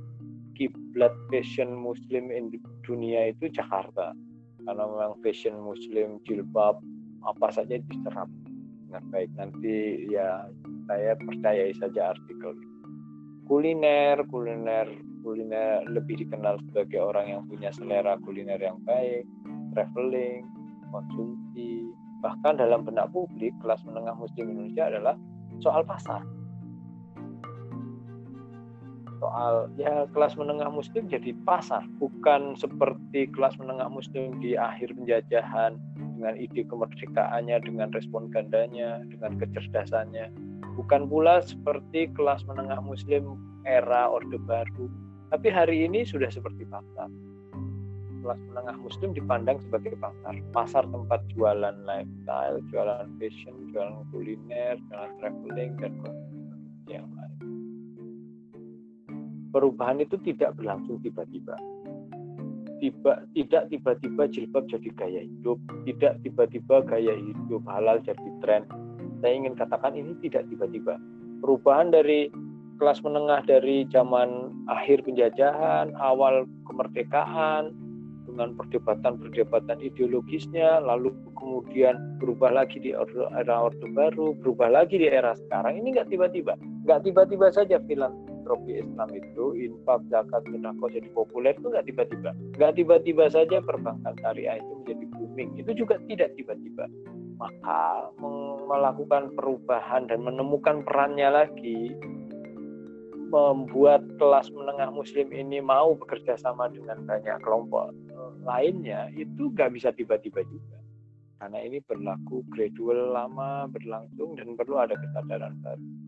kiblat fashion muslim di dunia itu Jakarta. Karena memang fashion muslim, jilbab, apa saja diserap dengan baik. Nanti ya saya percayai saja artikel. Kuliner, kuliner, kuliner lebih dikenal sebagai orang yang punya selera kuliner yang baik, traveling, konsumsi, bahkan dalam benak publik kelas menengah muslim Indonesia adalah soal pasar. Soal ya kelas menengah muslim jadi pasar, bukan seperti kelas menengah muslim di akhir penjajahan dengan ide kemerdekaannya, dengan respon gandanya, dengan kecerdasannya. Bukan pula seperti kelas menengah muslim era Orde Baru, tapi hari ini sudah seperti pasar. Kelas menengah muslim dipandang sebagai pasar. Pasar tempat jualan lifestyle jualan fashion jualan kuliner jualan traveling dan yang lain. Perubahan itu tidak berlangsung tiba-tiba tiba tidak tiba-tiba jilbab jadi gaya hidup tidak tiba-tiba gaya hidup halal jadi tren. Saya ingin katakan ini tidak tiba-tiba. Perubahan dari kelas menengah dari zaman akhir penjajahan, awal kemerdekaan, dengan perdebatan-perdebatan ideologisnya, lalu kemudian berubah lagi di era Orde Baru, berubah lagi di era sekarang. Ini nggak tiba-tiba, nggak tiba-tiba saja filantropi Islam itu, infak, zakat, sedekah jadi populer itu nggak tiba-tiba, nggak tiba-tiba saja perbankan syariah itu menjadi booming. Itu juga tidak tiba-tiba. Maka melakukan perubahan dan menemukan perannya lagi membuat kelas menengah muslim ini mau bekerja sama dengan banyak kelompok lainnya itu nggak bisa tiba-tiba juga karena ini berlaku gradual lama berlangsung dan perlu ada kesadaran baru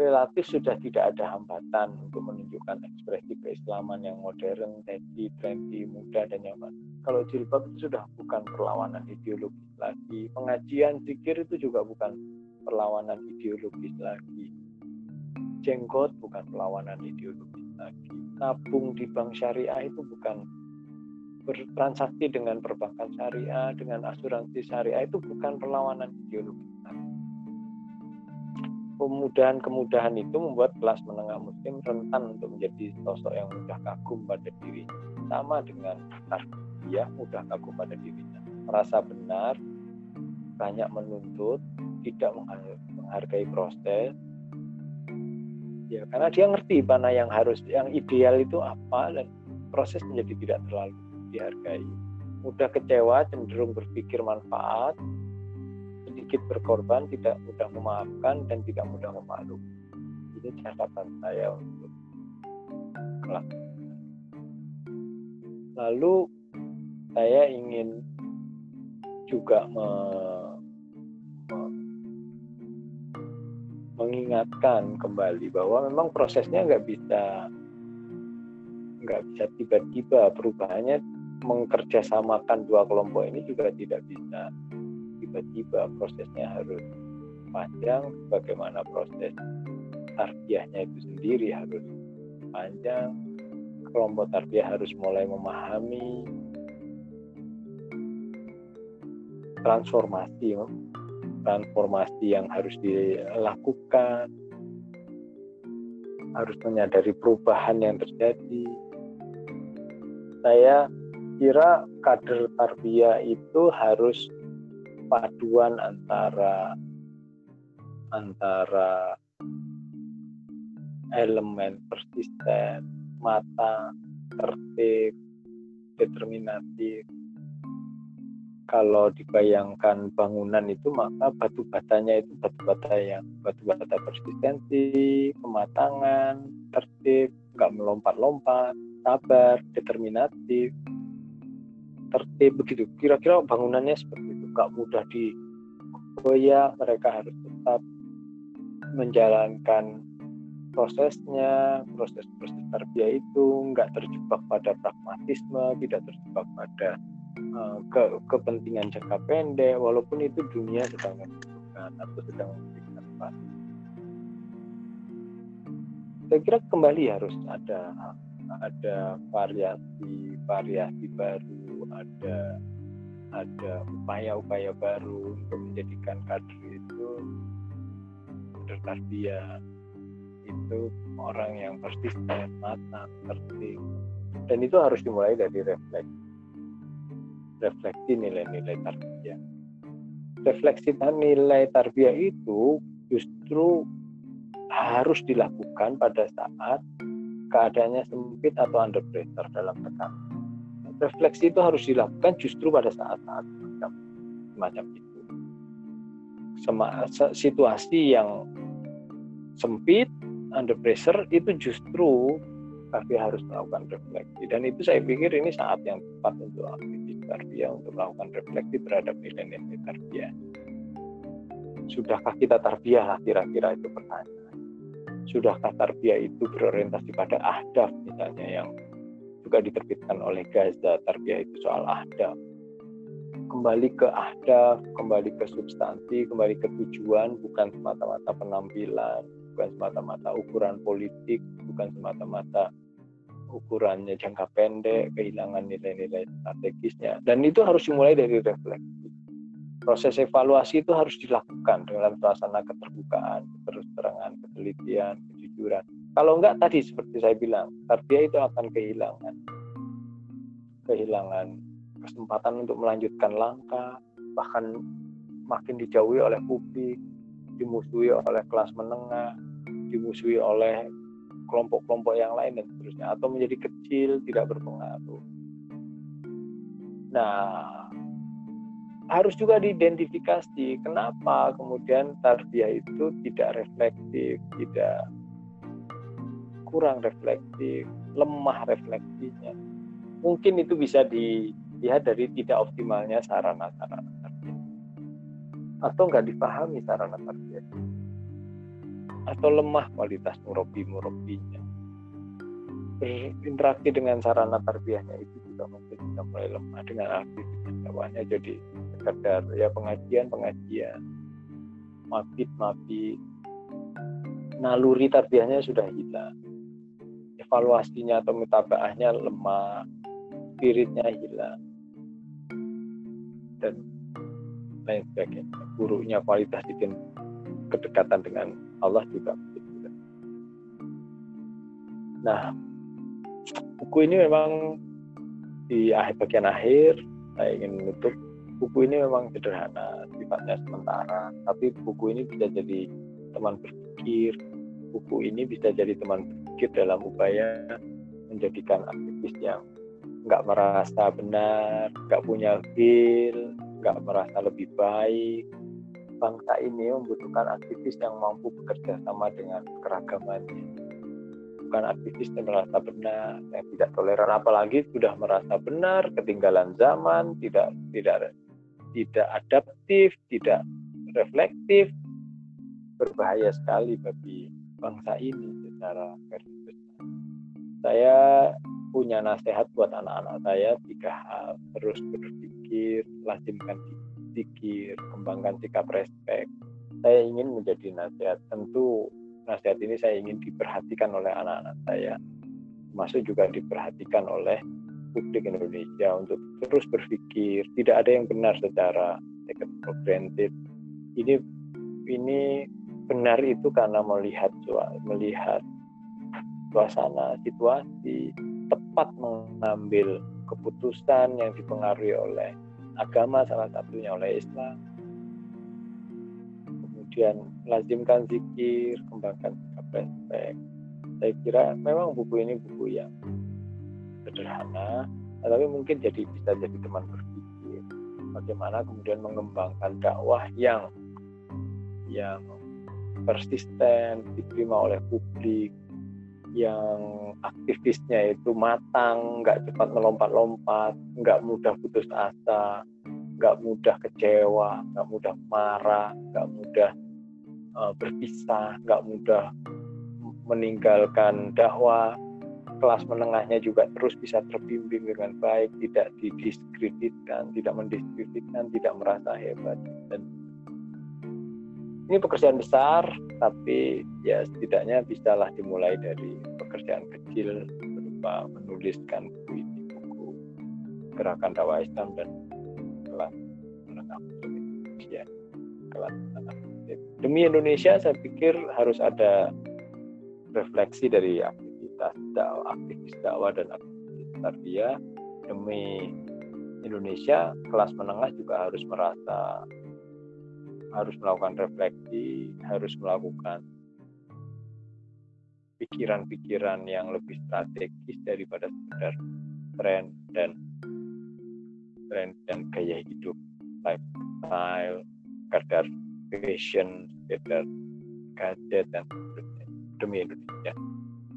relatif sudah tidak ada hambatan untuk menunjukkan ekspresi keislaman yang modern, trendy, trendy, muda dan nyaman. Kalau jilbab itu sudah bukan perlawanan ideologis lagi. Pengajian zikir itu juga bukan perlawanan ideologis lagi. Jenggot bukan perlawanan ideologis lagi nabung di bank syariah itu bukan bertransaksi dengan perbankan syariah, dengan asuransi syariah itu bukan perlawanan ideologi. Kemudahan-kemudahan itu membuat kelas menengah muslim rentan untuk menjadi sosok yang mudah kagum pada diri. Sama dengan tarbiyah mudah kagum pada dirinya. Merasa benar, banyak menuntut, tidak menghargai proses, ya karena dia ngerti mana yang harus yang ideal itu apa dan proses menjadi tidak terlalu dihargai mudah kecewa cenderung berpikir manfaat sedikit berkorban tidak mudah memaafkan dan tidak mudah memalu ini catatan saya untuk kelak lalu saya ingin juga me mengingatkan kembali bahwa memang prosesnya nggak bisa nggak bisa tiba-tiba. Perubahannya mengkerjasamakan dua kelompok ini juga tidak bisa tiba-tiba prosesnya harus panjang bagaimana proses tarbiyahnya itu sendiri harus panjang kelompok tarbiyah harus mulai memahami transformasi transformasi yang harus dilakukan, harus menyadari perubahan yang terjadi. Saya kira kader tarbiyah itu harus paduan antara antara elemen persisten, mata, tertib, determinatif, kalau dibayangkan bangunan itu maka batu batanya itu batu bata yang batu bata persistensi, kematangan, tertib, nggak melompat-lompat, sabar, determinatif, tertib begitu. Kira-kira bangunannya seperti itu, nggak mudah digoyah, mereka harus tetap menjalankan prosesnya, proses-proses tarbiyah itu nggak terjebak pada pragmatisme, tidak terjebak pada Eh, ke kepentingan jangka pendek walaupun itu dunia sedang membutuhkan atau sedang memberikan saya kira kembali harus ada ada variasi variasi baru ada ada upaya-upaya baru untuk menjadikan kader itu tarbiyah itu orang yang persisten, matang, tertib dan itu harus dimulai dari refleksi. Refleksi nilai-nilai tarbiyah. Refleksi nilai tarbiyah itu justru harus dilakukan pada saat keadaannya sempit atau under pressure dalam tekanan. Refleksi itu harus dilakukan justru pada saat-saat semacam, semacam itu. Sema, situasi yang sempit, under pressure itu justru tapi harus melakukan refleksi dan itu saya pikir ini saat yang tepat untuk aktivis tarbiyah untuk melakukan refleksi terhadap nilai-nilai tarbiyah. Sudahkah kita tarbiyah lah kira-kira itu pertanyaan sudahkah tarbiyah itu berorientasi pada ahdaf misalnya yang juga diterbitkan oleh Gaza tarbiyah itu soal ahdaf kembali ke ahdaf kembali ke substansi kembali ke tujuan bukan semata-mata penampilan bukan semata-mata ukuran politik bukan semata-mata ukurannya jangka pendek kehilangan nilai-nilai strategisnya. Dan itu harus dimulai dari refleksi. Proses evaluasi itu harus dilakukan dengan suasana keterbukaan, terus terangan, ketelitian, kejujuran. Kalau enggak tadi seperti saya bilang, tarbiyah itu akan kehilangan kehilangan kesempatan untuk melanjutkan langkah, bahkan makin dijauhi oleh publik, dimusuhi oleh kelas menengah, dimusuhi oleh kelompok-kelompok yang lain dan seterusnya, atau menjadi kecil, tidak berpengaruh. Nah, harus juga diidentifikasi kenapa kemudian tarbiyah itu tidak reflektif, tidak kurang reflektif, lemah refleksinya. Mungkin itu bisa dilihat dari tidak optimalnya sarana-sarana tarbiyah. Atau nggak dipahami sarana tarbiyah. Atau lemah kualitas murabi-murabinya. Berinteraksi dengan sarana tarbiyahnya itu juga mungkin bisa mulai lemah dengan aktivitas dakwahnya jadi sekedar ya pengajian pengajian mabit mabit naluri tarbiyahnya sudah hilang evaluasinya atau mutabaahnya lemah spiritnya hilang. Dan lain sebagainya. Buruknya kualitas itu kedekatan dengan Allah juga nah buku ini memang di akhir bagian akhir saya ingin menutup. Buku ini memang sederhana sifatnya sementara. Tapi buku ini bisa jadi teman berpikir. Buku ini bisa jadi teman berpikir dalam upaya menjadikan aktivis yang nggak merasa benar nggak punya feel nggak merasa lebih baik. Bangsa ini membutuhkan aktivis yang mampu bekerja sama dengan keragamannya. Bukan aktivis yang merasa benar yang tidak toleran apalagi sudah merasa benar ketinggalan zaman tidak tidak tidak adaptif, tidak reflektif, berbahaya sekali bagi bangsa ini secara Saya punya nasihat buat anak-anak saya tiga hal. Terus berpikir, lazimkan pikir, kembangkan sikap respek. Saya ingin menjadi nasihat. Tentu nasihat ini saya ingin diperhatikan oleh anak-anak saya, termasuk juga diperhatikan oleh publik Indonesia untuk terus berpikir. Tidak ada yang benar secara taken for granted ini ini benar itu karena melihat melihat suasana situasi tepat mengambil keputusan yang dipengaruhi oleh agama salah satunya oleh Islam. Kemudian lazimkan zikir kembangkan sikap respek saya kira memang buku ini buku yang sederhana tapi mungkin jadi bisa jadi teman berpikir bagaimana kemudian mengembangkan dakwah yang yang persisten diterima oleh publik yang aktivisnya itu matang, nggak cepat melompat-lompat, nggak mudah putus asa, nggak mudah kecewa, nggak mudah marah, nggak mudah uh, berpisah, nggak mudah meninggalkan dakwah, kelas menengahnya juga terus bisa terbimbing dengan baik, tidak didiskreditkan, tidak mendiskreditkan, tidak merasa hebat. Dan ini pekerjaan besar, tapi ya setidaknya bisalah dimulai dari pekerjaan kecil berupa menuliskan ini, buku gerakan dakwah Islam dan kelas Indonesia. Kelas demi Indonesia saya pikir harus ada refleksi dari aktivitas dakwah aktivis dakwah dan aktivis tarbiyah. Demi Indonesia kelas menengah juga harus merasa harus melakukan refleksi harus melakukan pikiran-pikiran yang lebih strategis daripada sekedar tren dan tren dan gaya hidup lifestyle kadar fashion sekedar gadget dan sebagainya demi Indonesia.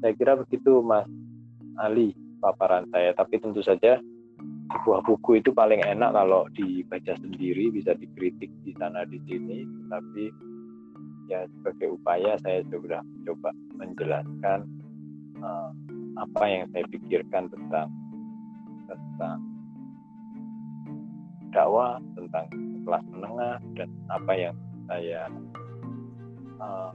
Saya kira begitu Mas Ali paparan saya. Tapi tentu saja sebuah buku itu paling enak kalau dibaca sendiri bisa dikritik di sana di sini tapi ya sebagai upaya saya sudah coba menjelaskan uh, apa yang saya pikirkan tentang tentang dakwah tentang kelas menengah dan apa yang saya uh,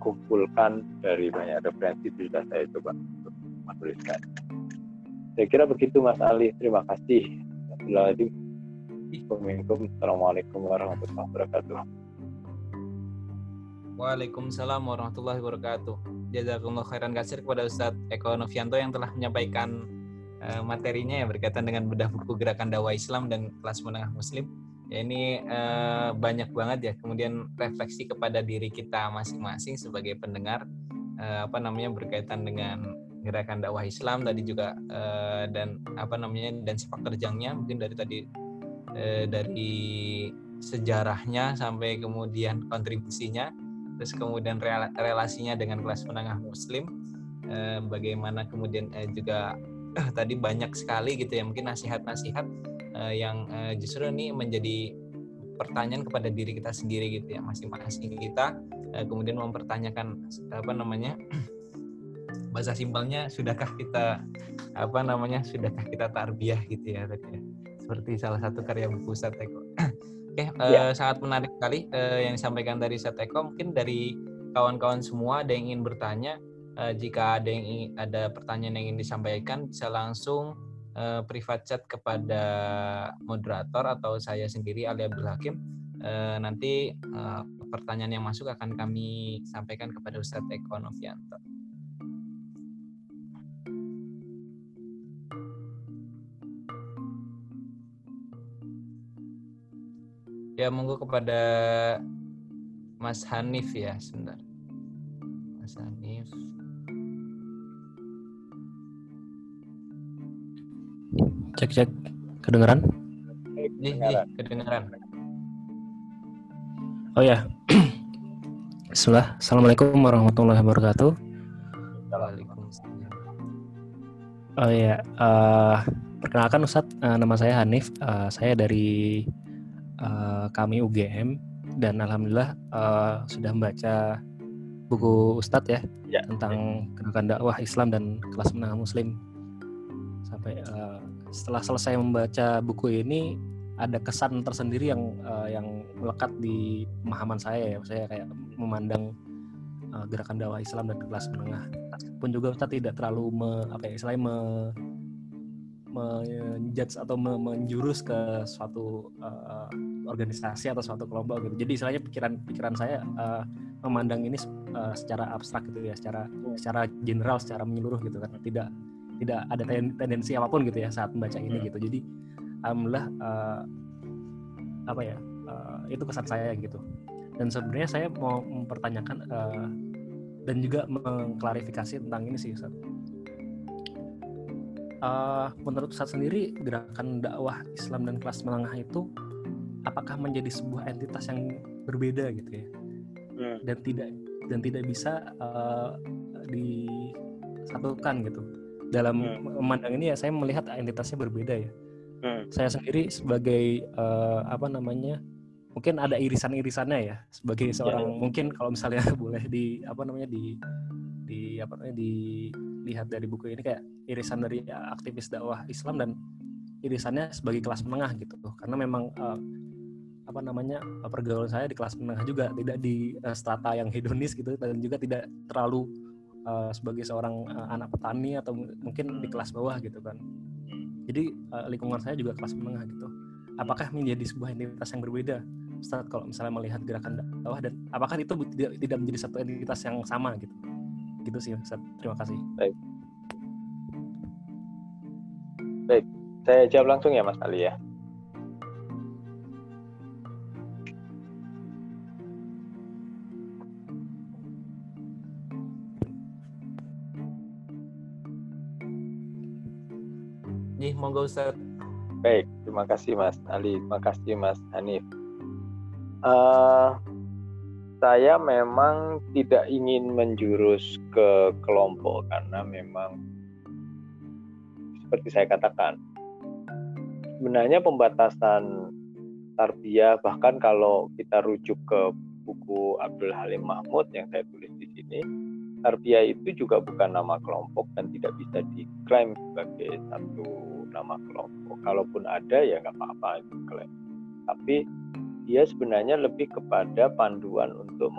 kumpulkan dari banyak referensi sudah saya coba untuk menuliskan. Saya kira begitu Mas Ali. Terima kasih. Assalamualaikum warahmatullahi wabarakatuh. Waalaikumsalam warahmatullahi wabarakatuh. Jazakumullah khairan kasir kepada Ustadz Eko Novianto yang telah menyampaikan uh, materinya yang berkaitan dengan bedah buku gerakan dakwah Islam dan kelas menengah Muslim. Ya, ini uh, banyak banget ya. Kemudian refleksi kepada diri kita masing-masing sebagai pendengar uh, apa namanya berkaitan dengan gerakan dakwah Islam tadi juga uh, dan apa namanya dan sepak terjangnya mungkin dari tadi uh, dari sejarahnya sampai kemudian kontribusinya terus kemudian relasinya dengan kelas menengah muslim uh, bagaimana kemudian uh, juga uh, tadi banyak sekali gitu ya mungkin nasihat-nasihat uh, yang uh, justru ini menjadi pertanyaan kepada diri kita sendiri gitu ya masing-masing kita kemudian mempertanyakan apa namanya bahasa simpelnya sudahkah kita apa namanya sudahkah kita tarbiyah gitu ya tadi ya seperti salah satu karya buku Sateko. Oke, okay, ya. uh, sangat menarik sekali uh, yang disampaikan dari Sateko. Mungkin dari kawan-kawan semua ada yang ingin bertanya. Uh, jika ada yang ingin, ada pertanyaan yang ingin disampaikan, bisa langsung uh, private chat kepada moderator atau saya sendiri Ali Abdul Hakim. Uh, nanti uh, pertanyaan yang masuk akan kami sampaikan kepada Ustadz Eko Novianto. Ya monggo kepada Mas Hanif ya sebentar. Mas Hanif. Cek cek kedengeran? Iya, kedengeran. Oh ya. Bismillah. Assalamualaikum warahmatullahi wabarakatuh. Waalaikumsalam. Oh ya, uh, perkenalkan Ustadz, uh, nama saya Hanif. Uh, saya dari uh, kami UGM dan alhamdulillah uh, sudah membaca buku Ustadz ya, ya tentang gerakan dakwah Islam dan kelas menengah Muslim. Sampai uh, setelah selesai membaca buku ini ada kesan tersendiri yang uh, yang melekat di pemahaman saya ya. Saya kayak memandang uh, gerakan dakwah Islam dan kelas menengah. Pun juga Ustadz tidak terlalu me, apa ya, istilahnya me, menjudge atau menjurus ke suatu uh, organisasi atau suatu kelompok gitu. Jadi istilahnya pikiran-pikiran saya uh, memandang ini uh, secara abstrak gitu ya, secara secara general, secara menyeluruh gitu kan. Tidak tidak ada tendensi apa pun gitu ya saat membaca ini hmm. gitu. Jadi alhamdulillah uh, apa ya? Uh, itu kesan saya gitu. Dan sebenarnya saya mau mempertanyakan uh, dan juga mengklarifikasi tentang ini sih Ustaz uh, menurut Ustadz sendiri gerakan dakwah Islam dan kelas menengah itu apakah menjadi sebuah entitas yang berbeda gitu ya hmm. dan tidak dan tidak bisa uh, disatukan gitu dalam hmm. memandang ini ya saya melihat entitasnya berbeda ya hmm. saya sendiri sebagai uh, apa namanya mungkin ada irisan-irisannya ya sebagai seorang ya. mungkin kalau misalnya boleh di apa namanya di di apa namanya dilihat dari buku ini kayak irisan dari aktivis dakwah Islam dan irisannya sebagai kelas menengah gitu karena memang uh, apa namanya pergaulan saya di kelas menengah juga tidak di uh, strata yang hedonis gitu dan juga tidak terlalu uh, sebagai seorang uh, anak petani atau mungkin di kelas bawah gitu kan. Jadi uh, lingkungan saya juga kelas menengah gitu. Apakah menjadi sebuah entitas yang berbeda Ustaz kalau misalnya melihat gerakan dakwah dan apakah itu tidak, tidak menjadi satu entitas yang sama gitu? Gitu sih Ustaz terima kasih. Baik. Baik. Saya jawab langsung ya Mas Ali ya monggo Ustaz. Baik, terima kasih Mas Ali, terima kasih Mas Hanif. Uh, saya memang tidak ingin menjurus ke kelompok karena memang seperti saya katakan, sebenarnya pembatasan tarbiyah bahkan kalau kita rujuk ke buku Abdul Halim Mahmud yang saya tulis di sini, tarbiyah itu juga bukan nama kelompok dan tidak bisa diklaim sebagai satu nama kelompok. Kalaupun ada ya nggak apa-apa itu klaim. Tapi dia sebenarnya lebih kepada panduan untuk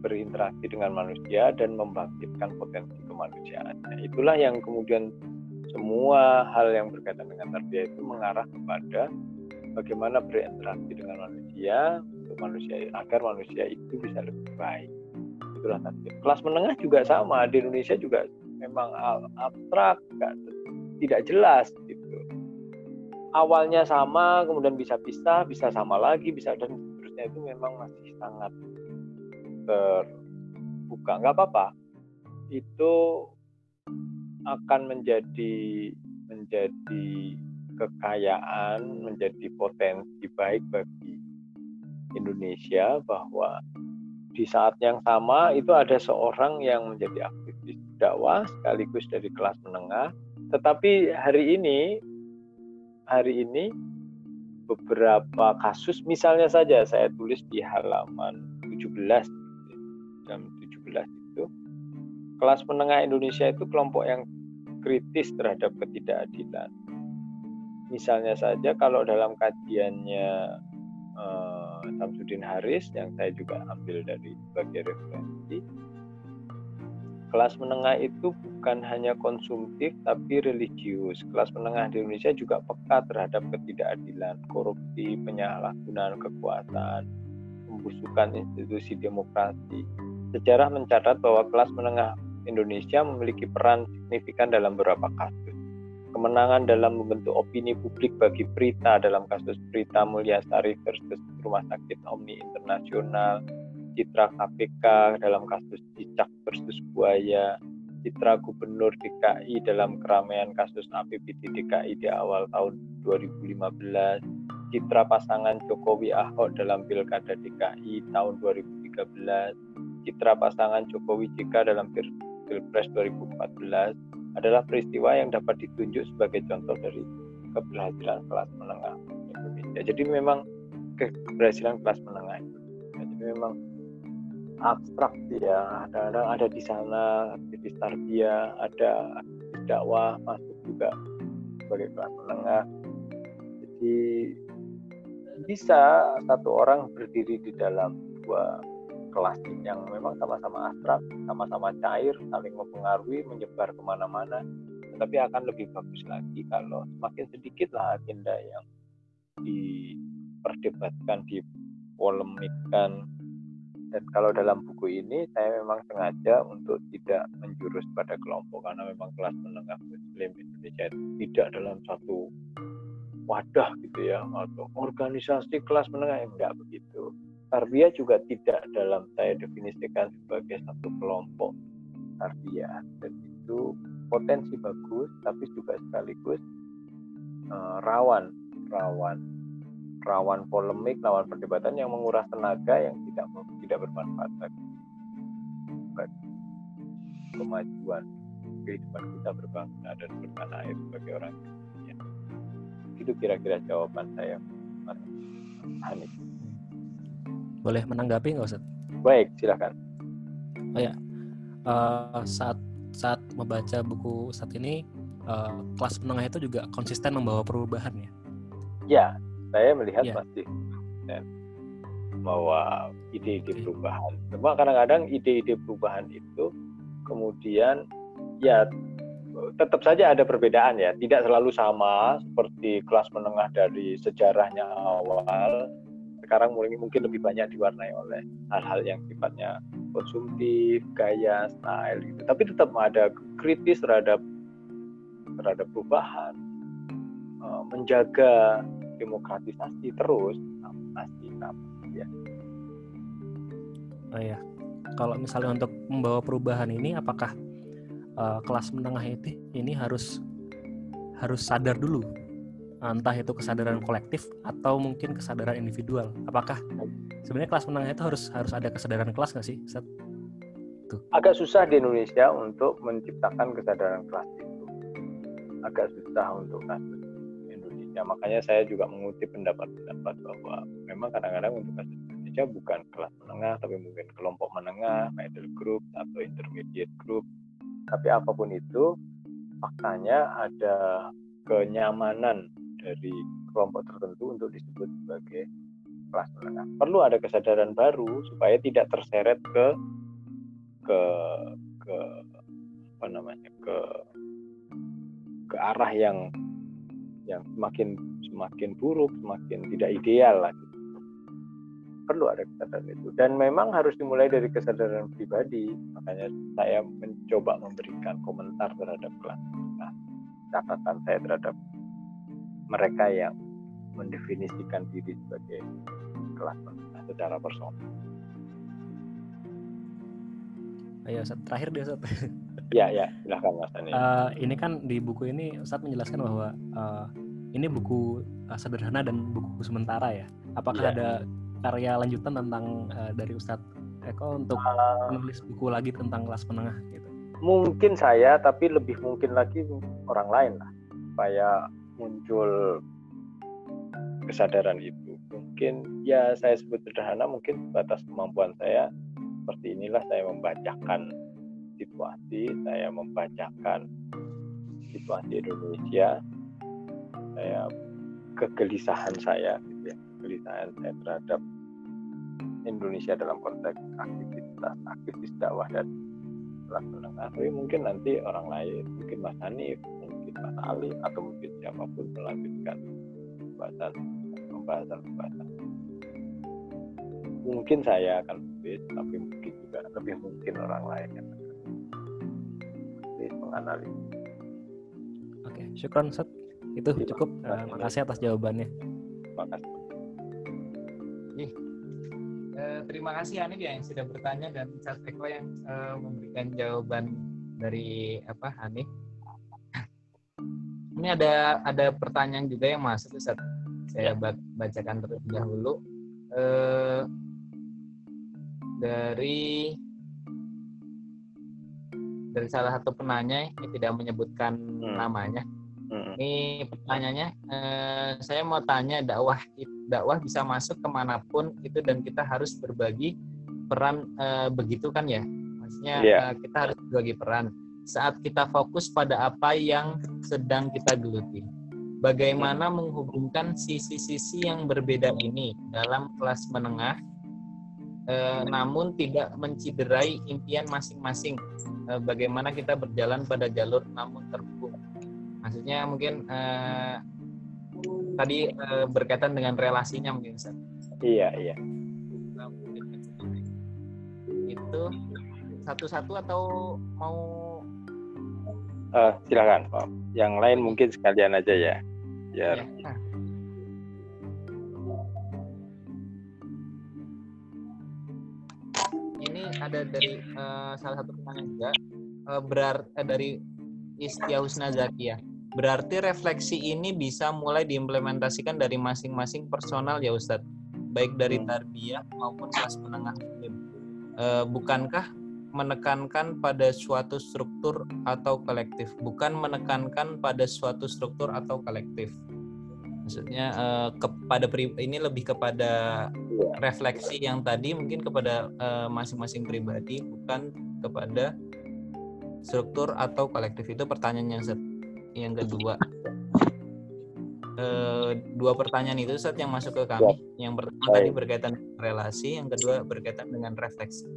berinteraksi dengan manusia dan membangkitkan potensi kemanusiaannya. Itulah yang kemudian semua hal yang berkaitan dengan tarbiyah itu mengarah kepada bagaimana berinteraksi dengan manusia untuk manusia agar manusia itu bisa lebih baik. Itulah tarbiyah. Kelas menengah juga sama di Indonesia juga memang abstrak, tidak jelas gitu. Awalnya sama, kemudian bisa pisah, bisa sama lagi, bisa dan seterusnya itu memang masih sangat terbuka. Nggak apa-apa. Itu akan menjadi menjadi kekayaan, menjadi potensi baik bagi Indonesia bahwa di saat yang sama itu ada seorang yang menjadi aktivis dakwah sekaligus dari kelas menengah tetapi hari ini, hari ini beberapa kasus, misalnya saja saya tulis di halaman 17, jam 17 itu, kelas menengah Indonesia itu kelompok yang kritis terhadap ketidakadilan. Misalnya saja kalau dalam kajiannya uh, Samsudin Haris yang saya juga ambil dari sebagai referensi, kelas menengah itu bukan hanya konsumtif tapi religius. Kelas menengah di Indonesia juga peka terhadap ketidakadilan, korupsi, penyalahgunaan kekuasaan, pembusukan institusi demokrasi. Sejarah mencatat bahwa kelas menengah Indonesia memiliki peran signifikan dalam beberapa kasus. Kemenangan dalam membentuk opini publik bagi Prita dalam kasus Prita Mulyasari versus Rumah Sakit Omni Internasional, citra KPK dalam kasus cicak versus buaya, citra gubernur DKI dalam keramaian kasus APBD DKI di awal tahun 2015, citra pasangan Jokowi Ahok dalam Pilkada DKI tahun 2013, citra pasangan Jokowi JK dalam Pilpres 2014 adalah peristiwa yang dapat ditunjuk sebagai contoh dari keberhasilan kelas menengah. Jadi memang keberhasilan kelas menengah. Jadi memang abstrak ya kadang-kadang ada di sana aktivis tarbiyah ada dakwah masuk juga sebagai kelas menengah. Jadi bisa satu orang berdiri di dalam dua kelas yang memang sama-sama abstrak sama-sama cair saling mempengaruhi menyebar ke mana-mana tapi akan lebih bagus lagi kalau semakin sedikitlah agenda yang diperdebatkan dipolemikkan dan kalau dalam buku ini saya memang sengaja untuk tidak menjurus pada kelompok karena memang kelas menengah muslim Indonesia tidak dalam satu wadah gitu ya atau organisasi kelas menengah enggak begitu. Tarbiyah juga tidak dalam saya definisikan sebagai satu kelompok tarbiyah. Dan itu potensi bagus tapi juga sekaligus uh, rawan rawan rawan polemik, lawan perdebatan yang menguras tenaga yang tidak tidak bermanfaat bagi, bagi kemajuan kehidupan kita berbangsa dan bertanah air sebagai orang Indonesia. Itu kira-kira jawaban saya, Mas Hanif. Boleh menanggapi nggak Ustaz? Baik, silakan. Oh ya, uh, saat saat membaca buku saat ini uh, kelas menengah itu juga konsisten membawa perubahan ya? Ya, saya melihat yeah. masih ya, bahwa ide-ide perubahan. Cuma kadang-kadang ide-ide perubahan itu kemudian ya tetap saja ada perbedaan ya, tidak selalu sama seperti kelas menengah dari sejarahnya awal. Sekarang mulai mungkin lebih banyak diwarnai oleh hal-hal yang sifatnya konsumtif, gaya, style gitu. Tapi tetap ada kritis terhadap terhadap perubahan, eh, menjaga demokratisasi terus pasti ya. Oh ya, kalau misalnya untuk membawa perubahan ini, apakah uh, kelas menengah itu ini harus harus sadar dulu, entah itu kesadaran kolektif atau mungkin kesadaran individual. Apakah sebenarnya kelas menengah itu harus harus ada kesadaran kelas nggak sih? Set? Tuh. Agak susah di Indonesia untuk menciptakan kesadaran kelas itu. Agak susah untuk kasus Indonesia. Makanya saya juga mengutip pendapat-pendapat bahwa memang kadang-kadang untuk kasus Indonesia bukan kelas menengah, tapi mungkin kelompok menengah, middle group atau intermediate group. Tapi apa pun itu, faktanya ada kenyamanan dari kelompok tertentu untuk disebut sebagai kelas menengah. Perlu ada kesadaran baru supaya tidak terseret ke ke ke apa namanya ke ke arah yang yang semakin semakin buruk, semakin tidak ideal lah. Gitu. Perlu ada kesadaran itu dan memang harus dimulai dari kesadaran pribadi. Makanya saya mencoba memberikan komentar terhadap kelas nah, catatan saya terhadap mereka yang mendefinisikan diri sebagai kelas secara personal. Ayo, Ustaz. terakhir deh Ustaz. Ya, ya, silahkan Mas Ani. Uh, ini kan di buku ini Ustaz menjelaskan bahwa uh, ini buku uh, sederhana dan buku sementara ya. Apakah ya. ada karya lanjutan tentang uh, dari Ustaz Eko untuk uh, menulis buku lagi tentang kelas menengah gitu? Mungkin saya, tapi lebih mungkin lagi orang lain lah, supaya muncul kesadaran itu. Mungkin ya saya sebut sederhana, mungkin batas kemampuan saya seperti inilah saya membacakan situasi, saya membacakan situasi Indonesia, saya kegelisahan saya, gitu ya, kegelisahan saya terhadap Indonesia dalam konteks aktivitas aktivis dakwah dan kelas menengah. Tapi mungkin nanti orang lain, mungkin Mas Hanif, mungkin Mas Ali, atau mungkin siapa pun melanjutkan pembahasan pembahasan pembahasan. Mungkin saya akan tapi mungkin juga lebih mungkin orang lain yang menganalisis. Oke, syukron Ustaz. Itu ya, cukup. Uh, makasih atas jawabannya. Makasih. Nih, eh, terima kasih Hanif ya yang sudah bertanya dan Ustaz Eko yang uh, memberikan jawaban dari apa Hanif. Ini ada ada pertanyaan juga yang masuk Ustaz. Saya ya. bacakan terlebih dahulu. Eh, dari dari salah satu penanya ini tidak menyebutkan hmm. namanya. Hmm. Ini pertanyaannya, eh, saya mau tanya dakwah dakwah bisa masuk ke mana pun itu dan kita harus berbagi peran eh, begitu kan ya? Maksudnya yeah. eh, kita harus berbagi peran saat kita fokus pada apa yang sedang kita geluti. Bagaimana menghubungkan sisi-sisi yang berbeda ini dalam kelas menengah eh, namun tidak menciderai impian masing-masing. Eh, bagaimana kita berjalan pada jalur namun terhubung. Maksudnya mungkin eh, tadi eh, berkaitan dengan relasinya mungkin Ustaz. Iya, iya. Itu satu-satu atau mau uh, silakan Pak. Yang lain mungkin sekalian aja ya. Ya. ya. Ada dari uh, salah satu pertanyaan juga uh, berar uh, dari Istia Husna Zakia. Berarti refleksi ini bisa mulai diimplementasikan dari masing-masing personal ya Ustadz, baik dari hmm. tarbiyah maupun kelas menengah Uh, bukankah menekankan pada suatu struktur atau kolektif, bukan menekankan pada suatu struktur atau kolektif? Maksudnya uh, kepada ini lebih kepada iya. refleksi yang tadi mungkin kepada uh, masing-masing pribadi bukan kepada struktur atau kolektif. Itu pertanyaan yang yang kedua. Uh, dua pertanyaan itu saat yang masuk ke kami. Ya. yang pertama tadi berkaitan dengan relasi yang kedua berkaitan dengan refleksi.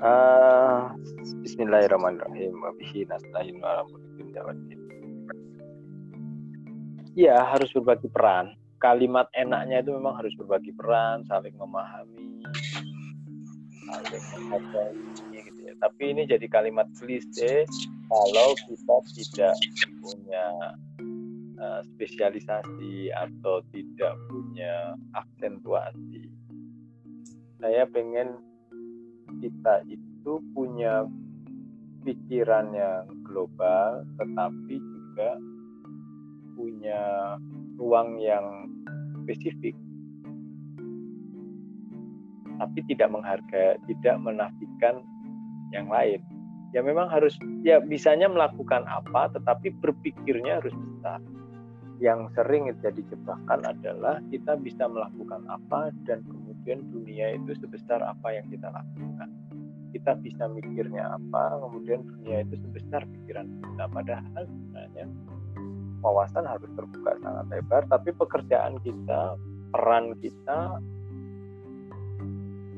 Uh, Bismillahirrahmanirrahim. Wabihi nasta'in wa Iya, harus berbagi peran. Kalimat enaknya itu memang harus berbagi peran, saling memahami, saling menghargai gitu ya. Tapi ini jadi kalimat klise kalau kita tidak punya uh, spesialisasi atau tidak punya aksentuasi. Saya pengen kita itu punya pikiran yang global tetapi juga punya ruang yang spesifik tapi tidak menghargai tidak menafikan yang lain ya memang harus ya bisanya melakukan apa tetapi berpikirnya harus besar yang sering jadi jebakan adalah kita bisa melakukan apa dan kemudian dunia itu sebesar apa yang kita lakukan. Kita bisa mikirnya apa, kemudian dunia itu sebesar pikiran kita. Padahal sebenarnya wawasan harus terbuka sangat lebar, tapi pekerjaan kita, peran kita,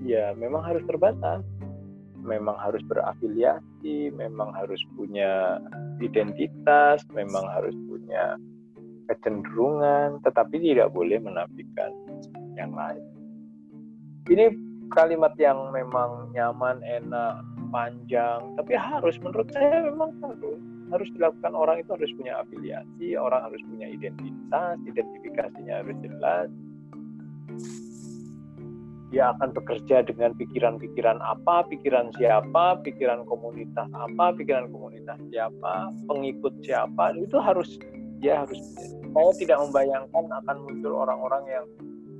ya memang harus terbatas. Memang harus berafiliasi, memang harus punya identitas, memang harus punya kecenderungan, tetapi tidak boleh menafikan yang lain. Ini kalimat yang memang nyaman, enak, panjang, tapi harus menurut saya memang harus harus dilakukan orang itu harus punya afiliasi, orang harus punya identitas, identifikasinya harus jelas. Dia akan bekerja dengan pikiran-pikiran apa, pikiran siapa, pikiran komunitas apa, pikiran komunitas siapa, pengikut siapa, itu harus dia harus saya tidak membayangkan akan muncul orang-orang yang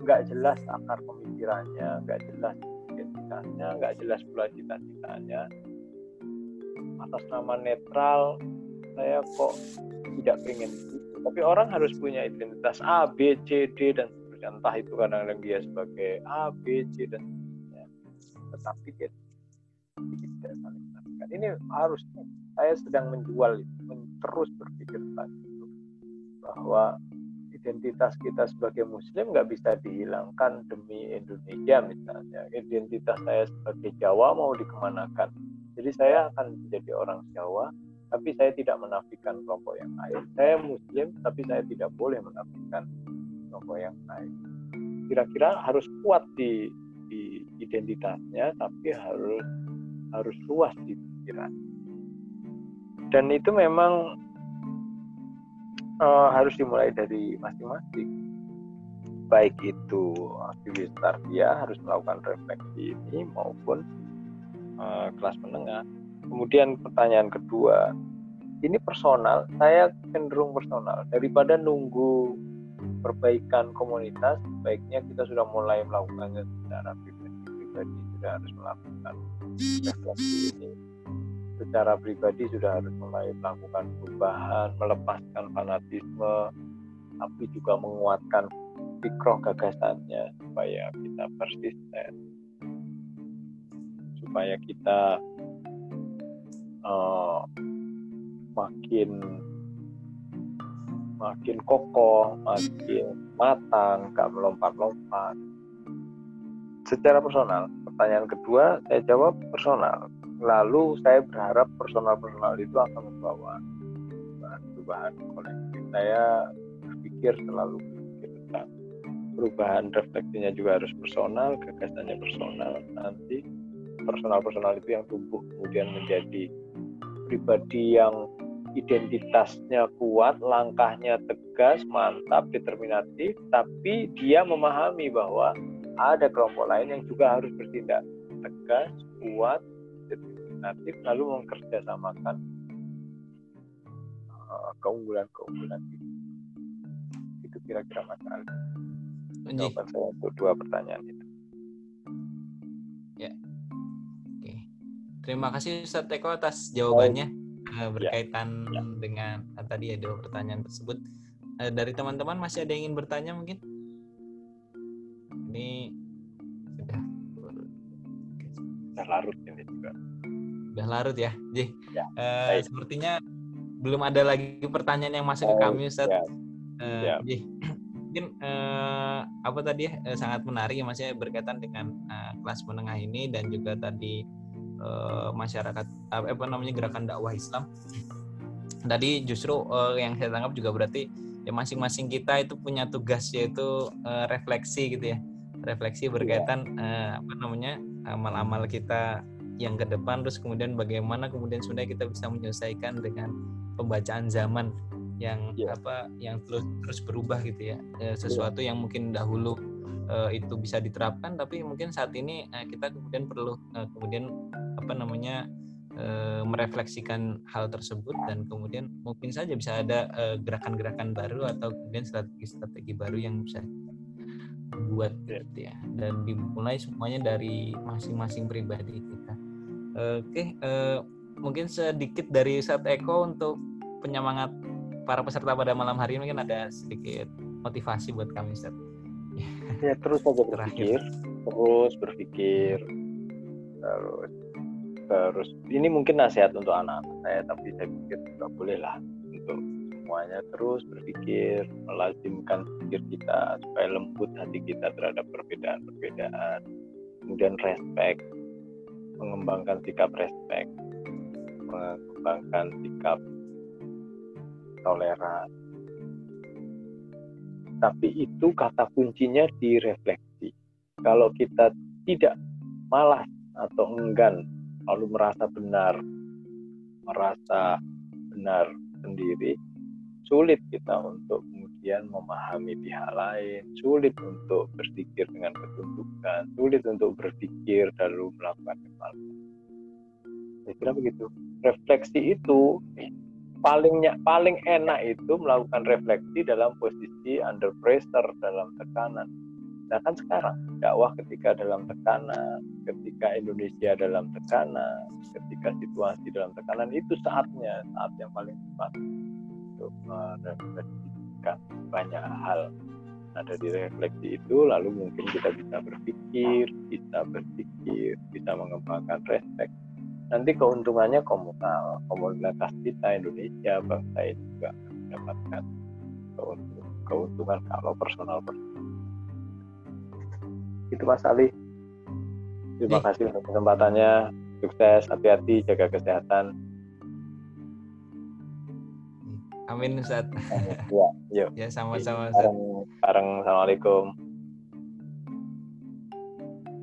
nggak jelas akar pemikirannya, nggak jelas identitasnya, nggak jelas pula cita-citanya. Atas nama netral, saya kok tidak pengen itu. Tapi orang harus punya identitas A, B, C, D dan seterusnya. Entah itu kadang-kadang dia sebagai A, B, C dan seterusnya. Tetapi dia tidak saling Ini harus saya sedang menjual itu, terus berpikir tentang bahwa identitas kita sebagai muslim nggak bisa dihilangkan demi Indonesia misalnya identitas saya sebagai Jawa mau dikemanakan jadi saya akan menjadi orang Jawa tapi saya tidak menafikan kelompok yang lain saya muslim tapi saya tidak boleh menafikan kelompok yang lain kira-kira harus kuat di, di identitasnya tapi harus harus luas di pikiran. Dan itu memang uh, harus dimulai dari masing-masing. Baik itu aktivis tarbiyah harus melakukan refleksi ini maupun uh, kelas menengah kemudian pertanyaan kedua ini personal saya cenderung personal. Daripada nunggu perbaikan komunitas baiknya kita sudah mulai melakukannya secara pribadi. Pribadi sudah harus melakukan refleksi ini. Secara pribadi sudah harus mulai melakukan perubahan, melepaskan fanatisme, tapi juga menguatkan pikroh gagasannya supaya kita persisten, supaya kita uh, makin makin kokoh, makin matang, gak melompat-lompat. Secara personal, pertanyaan kedua saya jawab personal. Lalu saya berharap personal-personal itu akan membawa perubahan kolektif. Saya berpikir selalu berpikir tentang perubahan refleksinya juga harus personal gagasannya personal. Nanti personal-personal itu yang tumbuh kemudian menjadi pribadi yang identitasnya kuat, langkahnya tegas, mantap, determinatif, tapi dia memahami bahwa ada kelompok lain yang juga harus bertindak tegas, kuat, alternatif lalu memkerjasamakan uh, keunggulan-keunggulan itu. Itu kira-kira Mas Ali. Jawaban saya untuk dua pertanyaan itu. Terima kasih Ustaz Teko atas jawabannya oh. berkaitan ya. dengan uh, tadi ya dua pertanyaan tersebut. Uh, dari teman-teman masih ada yang ingin bertanya mungkin? Ini sudah sudah larut ini juga udah larut ya. Jadi ya, uh, sepertinya belum ada lagi pertanyaan yang masuk oh, ke kami Ustaz. Ya. Uh, ya. Jadi, mungkin uh, apa tadi ya uh, sangat menarik ya Mas ya berkaitan dengan uh, kelas menengah ini dan juga tadi uh, masyarakat apa namanya gerakan dakwah Islam. Tadi justru uh, yang saya tangkap juga berarti ya masing-masing kita itu punya tugas yaitu uh, refleksi gitu ya refleksi berkaitan uh, apa namanya amal-amal kita yang ke depan terus kemudian bagaimana kemudian sudah kita bisa menyelesaikan dengan pembacaan zaman yang yeah. apa yang terus terus berubah gitu ya e, sesuatu yeah. yang mungkin dahulu itu bisa diterapkan tapi mungkin saat ini kita kemudian perlu kemudian apa namanya e, merefleksikan hal tersebut dan kemudian mungkin saja bisa ada gerakan-gerakan baru atau kemudian strategi-strategi baru yang bisa buat gitu ya dan dimulai semuanya dari masing-masing pribadi kita. Oke, uh, mungkin sedikit dari saat Eko untuk penyemangat para peserta pada malam hari ini mungkin ada sedikit motivasi buat kami Ustaz. Ya terus saja berpikir, terus berpikir, terus terus ini mungkin nasihat untuk anak-anak saya tapi saya pikir juga boleh lah untuk semuanya terus berpikir, melazimkan pikir kita supaya lembut hati kita terhadap perbedaan-perbedaan. Kemudian respect, mengembangkan sikap respect, mengembangkan sikap toleran. Tapi itu kata kuncinya di refleksi. Kalau kita tidak malas atau enggan lalu merasa benar, merasa benar sendiri, sulit kita untuk kemudian memahami pihak lain, sulit untuk berpikir dengan ketundukan, sulit untuk berpikir lalu melakukan evaluasi. Saya kira begitu. Refleksi itu palingnya paling enak itu melakukan refleksi dalam posisi under pressure dalam tekanan. Kan sekarang dakwah ketika dalam tekanan, ketika Indonesia dalam tekanan, ketika situasi dalam tekanan itu saatnya saat yang paling tepat untuk merefleksikan banyak hal. Nah dari refleksi itu lalu mungkin kita bisa berpikir, bisa berpikir, bisa mengembangkan respect. Nanti keuntungannya komunal, komunitas kita Indonesia, bangsa ini juga mendapatkan keuntungan kalau personal personal. Itu Mas Ali. Terima kasih untuk kesempatannya. Sukses, hati-hati, jaga kesehatan. Amin Ustaz. Ya, yuk. ya sama-sama Bareng, bareng Assalamualaikum.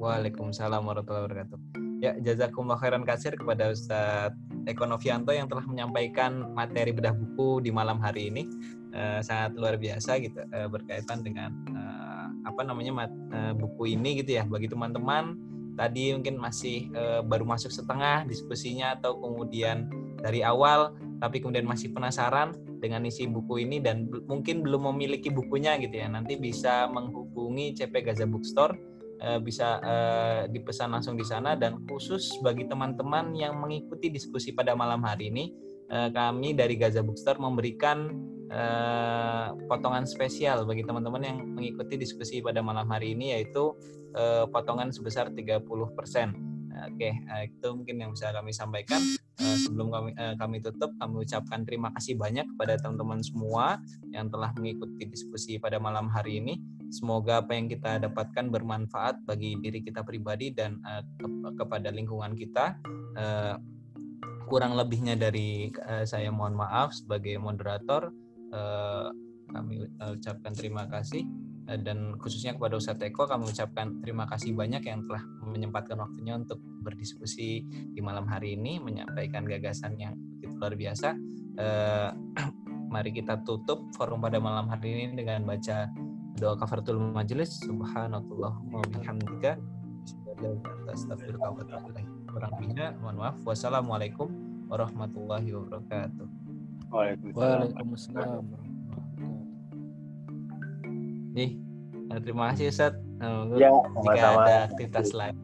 Waalaikumsalam warahmatullahi wabarakatuh. Ya, jazakumullah khairan kasir kepada Ustaz Eko Novianto yang telah menyampaikan materi bedah buku di malam hari ini. Uh, sangat luar biasa gitu uh, berkaitan dengan uh, apa namanya mat, uh, buku ini gitu ya bagi teman-teman. Tadi mungkin masih uh, baru masuk setengah diskusinya atau kemudian dari awal tapi kemudian masih penasaran dengan isi buku ini dan mungkin belum memiliki bukunya gitu ya. Nanti bisa menghubungi CP Gaza Bookstore uh, bisa dipesan langsung di sana. Dan khusus bagi teman-teman yang mengikuti diskusi pada malam hari ini kami dari Gaza Bookstore memberikan uh, potongan spesial bagi teman-teman yang mengikuti diskusi pada malam hari ini yaitu uh, potongan sebesar 30% Oke, uh, itu mungkin yang bisa kami sampaikan. Sebelum kami kami tutup, kami ucapkan terima kasih banyak kepada teman-teman semua yang telah mengikuti diskusi pada malam hari ini. Semoga apa yang kita dapatkan bermanfaat bagi diri kita pribadi dan ke kepada lingkungan kita. Kurang lebihnya dari saya mohon maaf sebagai moderator. Uh, kami ucapkan terima kasih. Eh, dan khususnya kepada Ustadz Eko kami ucapkan terima kasih banyak yang telah menyempatkan waktunya untuk berdiskusi di malam hari ini menyampaikan gagasan yang begitu luar biasa. Eh, mari kita tutup forum pada malam hari ini dengan baca doa kafaratul majelis subhanallah wa bihamdika kurang lebihnya mohon maaf wassalamualaikum warahmatullahi wabarakatuh Waalaikumsalam. Nih, eh, terima kasih Ustaz. Uh, ya, jika ada aktivitas lain.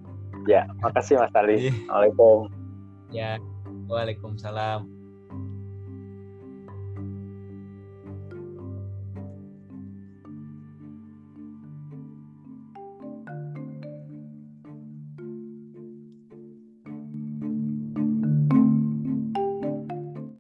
Ya, makasih Mas Ali. Assalamualaikum. Ya, Waalaikumsalam.